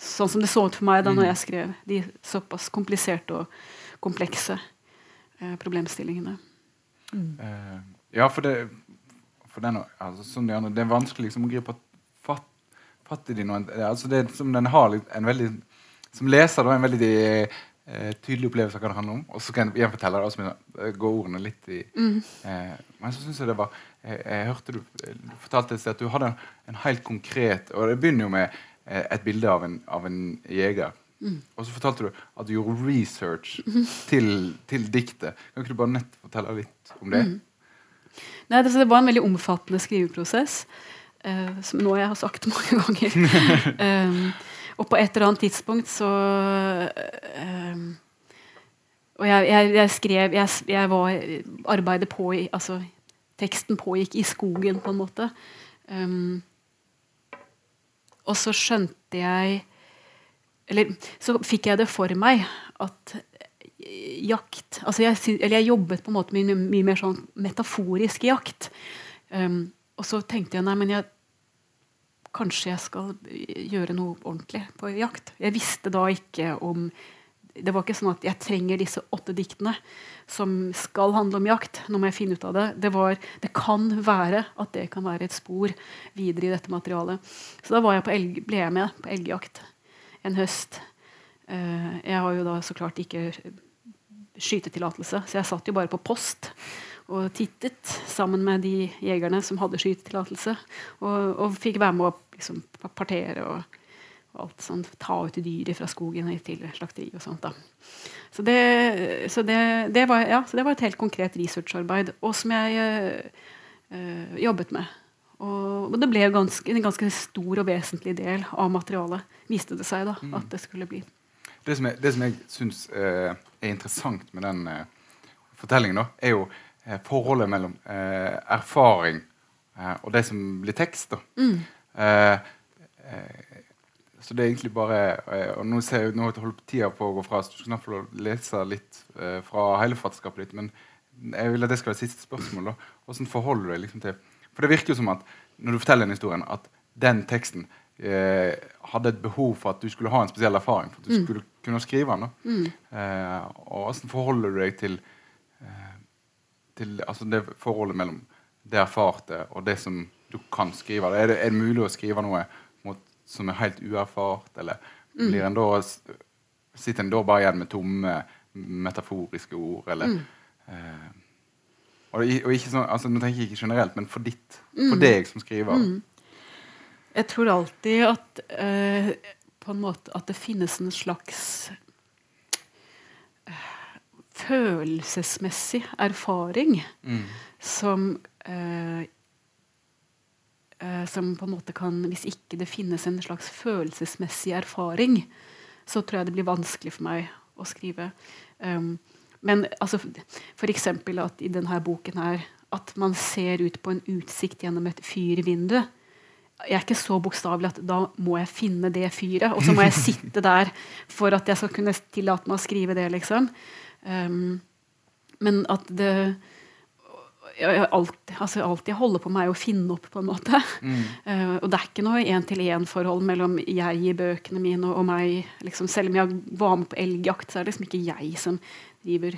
sånn som det så ut for meg da når Mm. jeg skrev de såpass kompliserte og komplekse problemstillingene. Mm. ja, for det for den, altså, som de andre, Det er vanskelig liksom, å gripe fatt, fatt i de noen, altså, det er som den har en veldig Som leser da en veldig eh, tydelig opplevelse av hva det handler om. Og så kan jeg fortelle det, og så går ordene litt i eh, Men så syns jeg det var jeg, jeg hørte du, du fortalte et sted at du hadde en, en helt konkret Og det begynner jo med eh, et bilde av en, av en jeger. Og så fortalte du at du gjorde research (laughs) til, til diktet. Kan ikke du bare nett fortelle litt om det? Nei, det, det var en veldig omfattende skriveprosess, uh, som nå jeg har sagt (laughs) mange ganger. (laughs) um, og på et eller annet tidspunkt så um, Og jeg, jeg, jeg skrev Jeg, jeg var Arbeidet på Altså, teksten pågikk i skogen, på en måte. Um, og så skjønte jeg Eller så fikk jeg det for meg at jakt altså jeg, eller jeg jobbet på en måte med mye, mye mer sånn metaforisk jakt. Um, og så tenkte jeg nei, men jeg, kanskje jeg skal gjøre noe ordentlig på jakt. Jeg visste da ikke om Det var ikke sånn at jeg trenger disse åtte diktene som skal handle om jakt. Nå må jeg finne ut av det. Det, var, det kan være at det kan være et spor videre i dette materialet. Så da jeg elg, ble jeg med på elgjakt en høst. Eh, jeg har jo da så klart ikke skytetillatelse, så jeg satt jo bare på post og tittet sammen med de jegerne som hadde skytetillatelse, og, og fikk være med å liksom, partere og, og alt sånt, ta ut dyr fra skogen til slakteri og sånt. da. Så det, så det, det, var, ja, så det var et helt konkret researcharbeid, og som jeg øh, jobbet med. Og, det ble ganske, en ganske stor og vesentlig del av materialet, viste det seg da, at det skulle bli. Det som jeg, det som jeg syns eh, er interessant med den eh, fortellingen, da, er jo eh, forholdet mellom eh, erfaring eh, og det som blir tekst. da. Eh, eh, så det er egentlig bare Og nå ser jeg, nå holder tida på å gå fra, så du skal snart få lese litt fra hele forfatterskapet ditt. Men jeg vil at det skal være siste spørsmål. da. Hvordan forholder du deg liksom til For det virker jo som at når du forteller den historien, at den teksten eh, hadde et behov for at du skulle ha en spesiell erfaring for at du skulle kunne skrive den. Mm. Eh, og hvordan forholder du deg til, eh, til altså det forholdet mellom det erfarte og det som du kan skrive? Er det, er det mulig å skrive noe mot, som er helt uerfart, eller blir en da, sitter en da bare igjen med tomme metaforiske ord? eller... Eh, og, og sånn, altså, nå tenker jeg ikke generelt, men for ditt, for deg som skriver. Jeg tror alltid at eh, på en måte at det finnes en slags eh, følelsesmessig erfaring Mm. som eh, eh, Som på en måte kan Hvis ikke det finnes en slags følelsesmessig erfaring, så tror jeg det blir vanskelig for meg å skrive. Um, men altså, f.eks. at i denne boken her at man ser ut på en utsikt gjennom et fyrvindu. Jeg er ikke så bokstavelig at da må jeg finne det fyret, og så må jeg (laughs) sitte der for at jeg skal kunne tillate meg å skrive det. liksom. Um, men at det jeg, alltid, altså alt jeg holder på med, er å finne opp, på en måte. Eh, og det er ikke noe én-til-én-forhold mellom jeg i bøkene mine og, og meg. Liksom, selv om jeg var med på elgjakt, så er det liksom ikke jeg som driver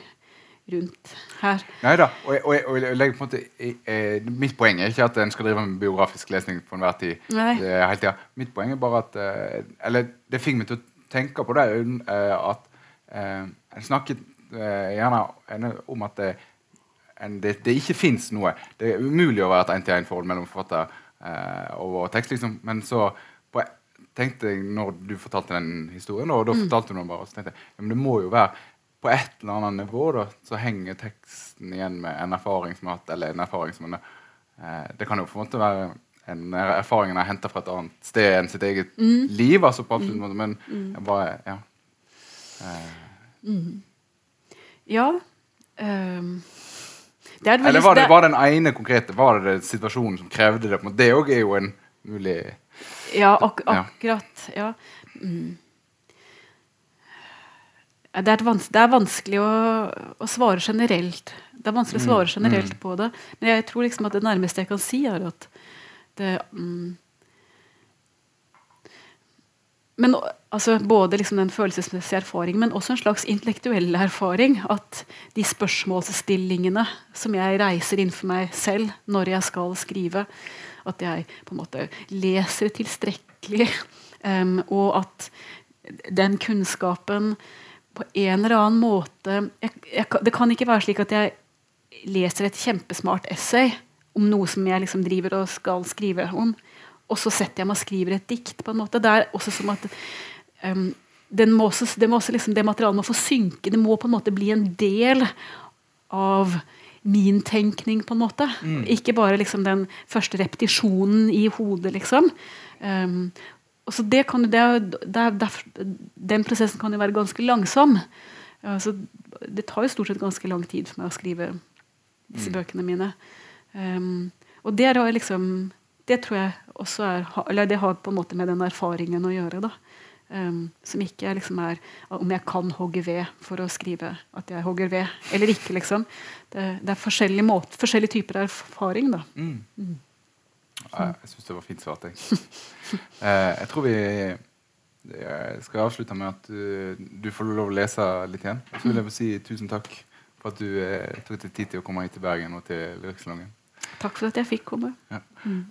rundt her. Nei da. Og, og, og en måte eh, Mitt poeng er ikke at en skal drive med biografisk lesning på enhver tid. Hele tiden. Mitt poeng er bare at eh, Eller det fikk meg til å tenke på det eh, at eh, En snakket eh, gjerne om at det, en, det, det ikke fins noe. Det er umulig å være et én-til-én-forhold mellom forfatter eh, og tekst. Liksom. Men så på, tenkte jeg når du fortalte den historien, og da fortalte du den bare, så tenkte jeg ja, men det må jo være på et eller annet nivå da, så henger teksten igjen med en erfaring som har hatt, eller en erfaring som en, eh, Det kan jo på en måte være en erfaring en har henta fra et annet sted enn sitt eget liv. altså på absolutt måte, Men jeg bare ja. Eh, Ja. Um. det veldig, eller var det var den ene konkrete Var det, det situasjonen som krevde det? Det òg er jo en mulig Ja, ak akkurat. Ja. Mm. Det, er det er vanskelig å, å svare generelt Det er vanskelig å svare generelt på det. Men jeg tror liksom at det nærmeste jeg kan si, er at det mm, men altså, Både liksom den følelsesmessige erfaring, men også en slags intellektuell erfaring. At de spørsmålsstillingene som jeg reiser innenfor meg selv når jeg skal skrive, at jeg på en måte leser tilstrekkelig, (laughs) um, og at den kunnskapen på en eller annen måte jeg, jeg, Det kan ikke være slik at jeg leser et kjempesmart essay om noe som jeg liksom driver og skal skrive om og så setter jeg meg og skriver et dikt. på en måte. Det er også som at um, må også, det, må liksom, det materialet må få synke. Det må på en måte bli en del av min tenkning, på en måte. Mm. Ikke bare liksom den første repetisjonen i hodet, liksom. Um, og så det kan, det, det, den prosessen kan jo være ganske langsom. Altså, det tar jo stort sett ganske lang tid for meg å skrive disse mm. bøkene mine. Um, og det liksom det tror jeg også er eller det har på en måte med den erfaringen å gjøre. da. Um, som ikke liksom er om jeg kan hogge ved for å skrive at jeg hogger ved eller ikke. liksom. Det, det er forskjellige, måter, forskjellige typer erfaring. da. Mm. Jeg syns det var fint svart. Jeg. (laughs) eh, jeg tror vi skal avslutte med at du, du, får lov å lese litt igjen. Så vil jeg si tusen takk for at du eh, tok deg tid til å komme hit til Bergen og til Lyriksalongen. Takk for at jeg fikk komme. Ja. Mm.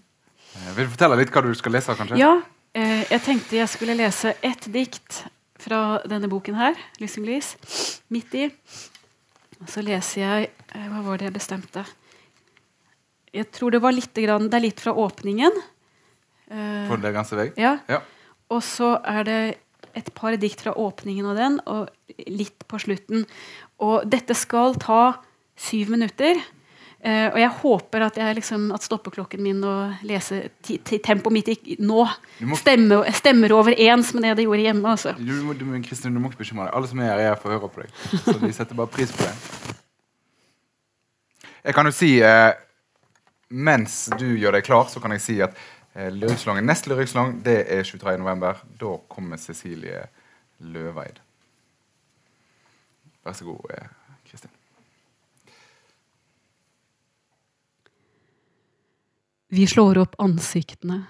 Eh, vil du fortelle litt hva du skal lese? kanskje? Ja, eh, Jeg tenkte jeg skulle lese ett dikt fra denne boken her. 'Lysing lys'. Midt i. Og så leser jeg eh, Hva var det jeg bestemte? Jeg tror det var litt grann, Det er litt fra åpningen. Uh, det ganske vei? Ja. ja. Og så er det et par dikt fra åpningen av den, og litt på slutten. Og dette skal ta syv minutter. Uh, og jeg håper at, jeg liksom, at stoppeklokken min og lese tempoet mitt ikke, nå må, stemmer, stemmer overens med det det gjorde hjemme. Altså. Du, du, du, Kristin, du må ikke bekymre deg. Alle som er her, er her for å høre på deg. Så de setter bare pris på deg. Jeg kan jo si uh, Mens du gjør deg klar, så kan jeg si at uh, Lyriksalongen, neste Lyriksalong det er 23.11. Da kommer Cecilie Løveid. Vær så god, Kristin. Vi slår opp ansiktene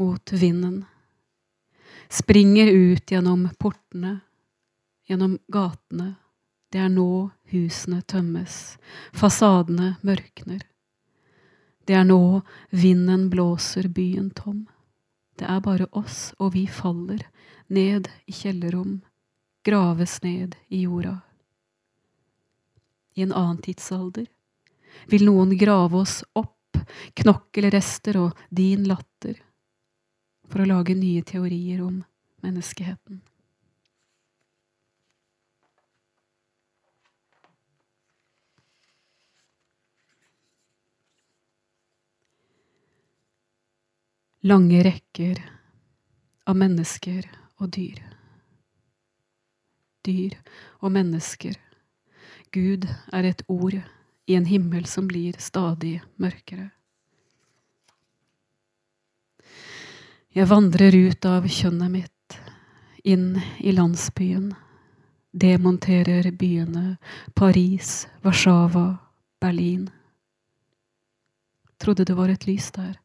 mot vinden. Springer ut gjennom portene, gjennom gatene. Det er nå husene tømmes, fasadene mørkner. Det er nå vinden blåser byen tom. Det er bare oss, og vi faller ned i kjellerrom, graves ned i jorda. I en annen tidsalder vil noen grave oss opp knokkelrester og din latter, for å lage nye teorier om menneskeheten. Lange rekker av mennesker og dyr. Dyr og mennesker. Gud er et ord i en himmel som blir stadig mørkere. Jeg vandrer ut av kjønnet mitt, inn i landsbyen, demonterer byene Paris, Warszawa, Berlin. Trodde det var et lys der.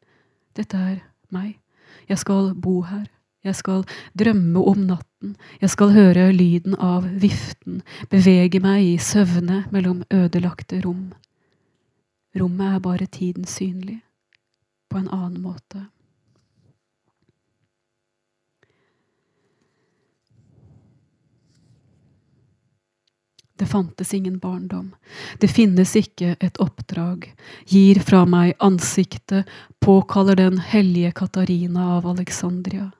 Dette er meg. Jeg skal bo her. Jeg skal drømme om natten, jeg skal høre lyden av viften, bevege meg i søvne mellom ødelagte rom. Rommet er bare tiden synlig, på en annen måte. Det fantes ingen barndom. Det finnes ikke et oppdrag. Gir fra meg ansiktet, påkaller den hellige Katarina av Alexandria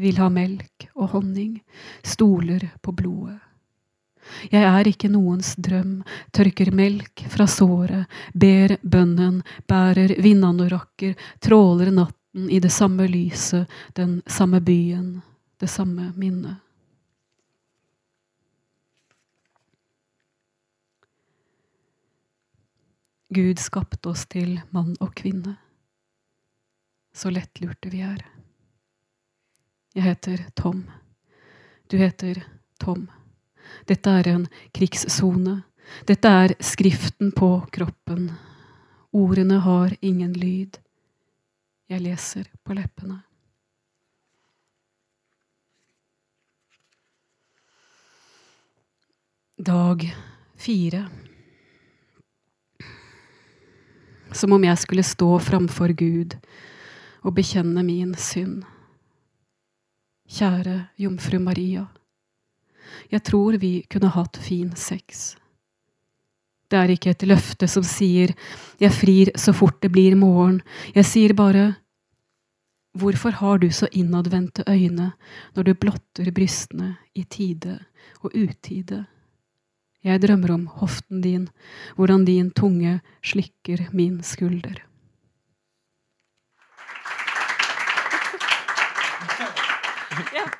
vil ha melk og honning, stoler på blodet. Jeg er ikke noens drøm, tørker melk fra såret, ber bønnen, bærer vindanorakker, tråler natten i det samme lyset, den samme byen, det samme minnet. Gud skapte oss til mann og kvinne. Så lettlurte vi er. Jeg heter Tom. Du heter Tom. Dette er en krigssone. Dette er skriften på kroppen. Ordene har ingen lyd. Jeg leser på leppene. Dag fire. Som om jeg skulle stå framfor Gud og bekjenne min synd. Kjære jomfru Maria. Jeg tror vi kunne hatt fin sex. Det er ikke et løfte som sier 'jeg frir så fort det blir morgen'. Jeg sier bare 'hvorfor har du så innadvendte øyne når du blotter brystene i tide og utide'? Jeg drømmer om hoften din, hvordan din tunge slikker min skulder. Ja.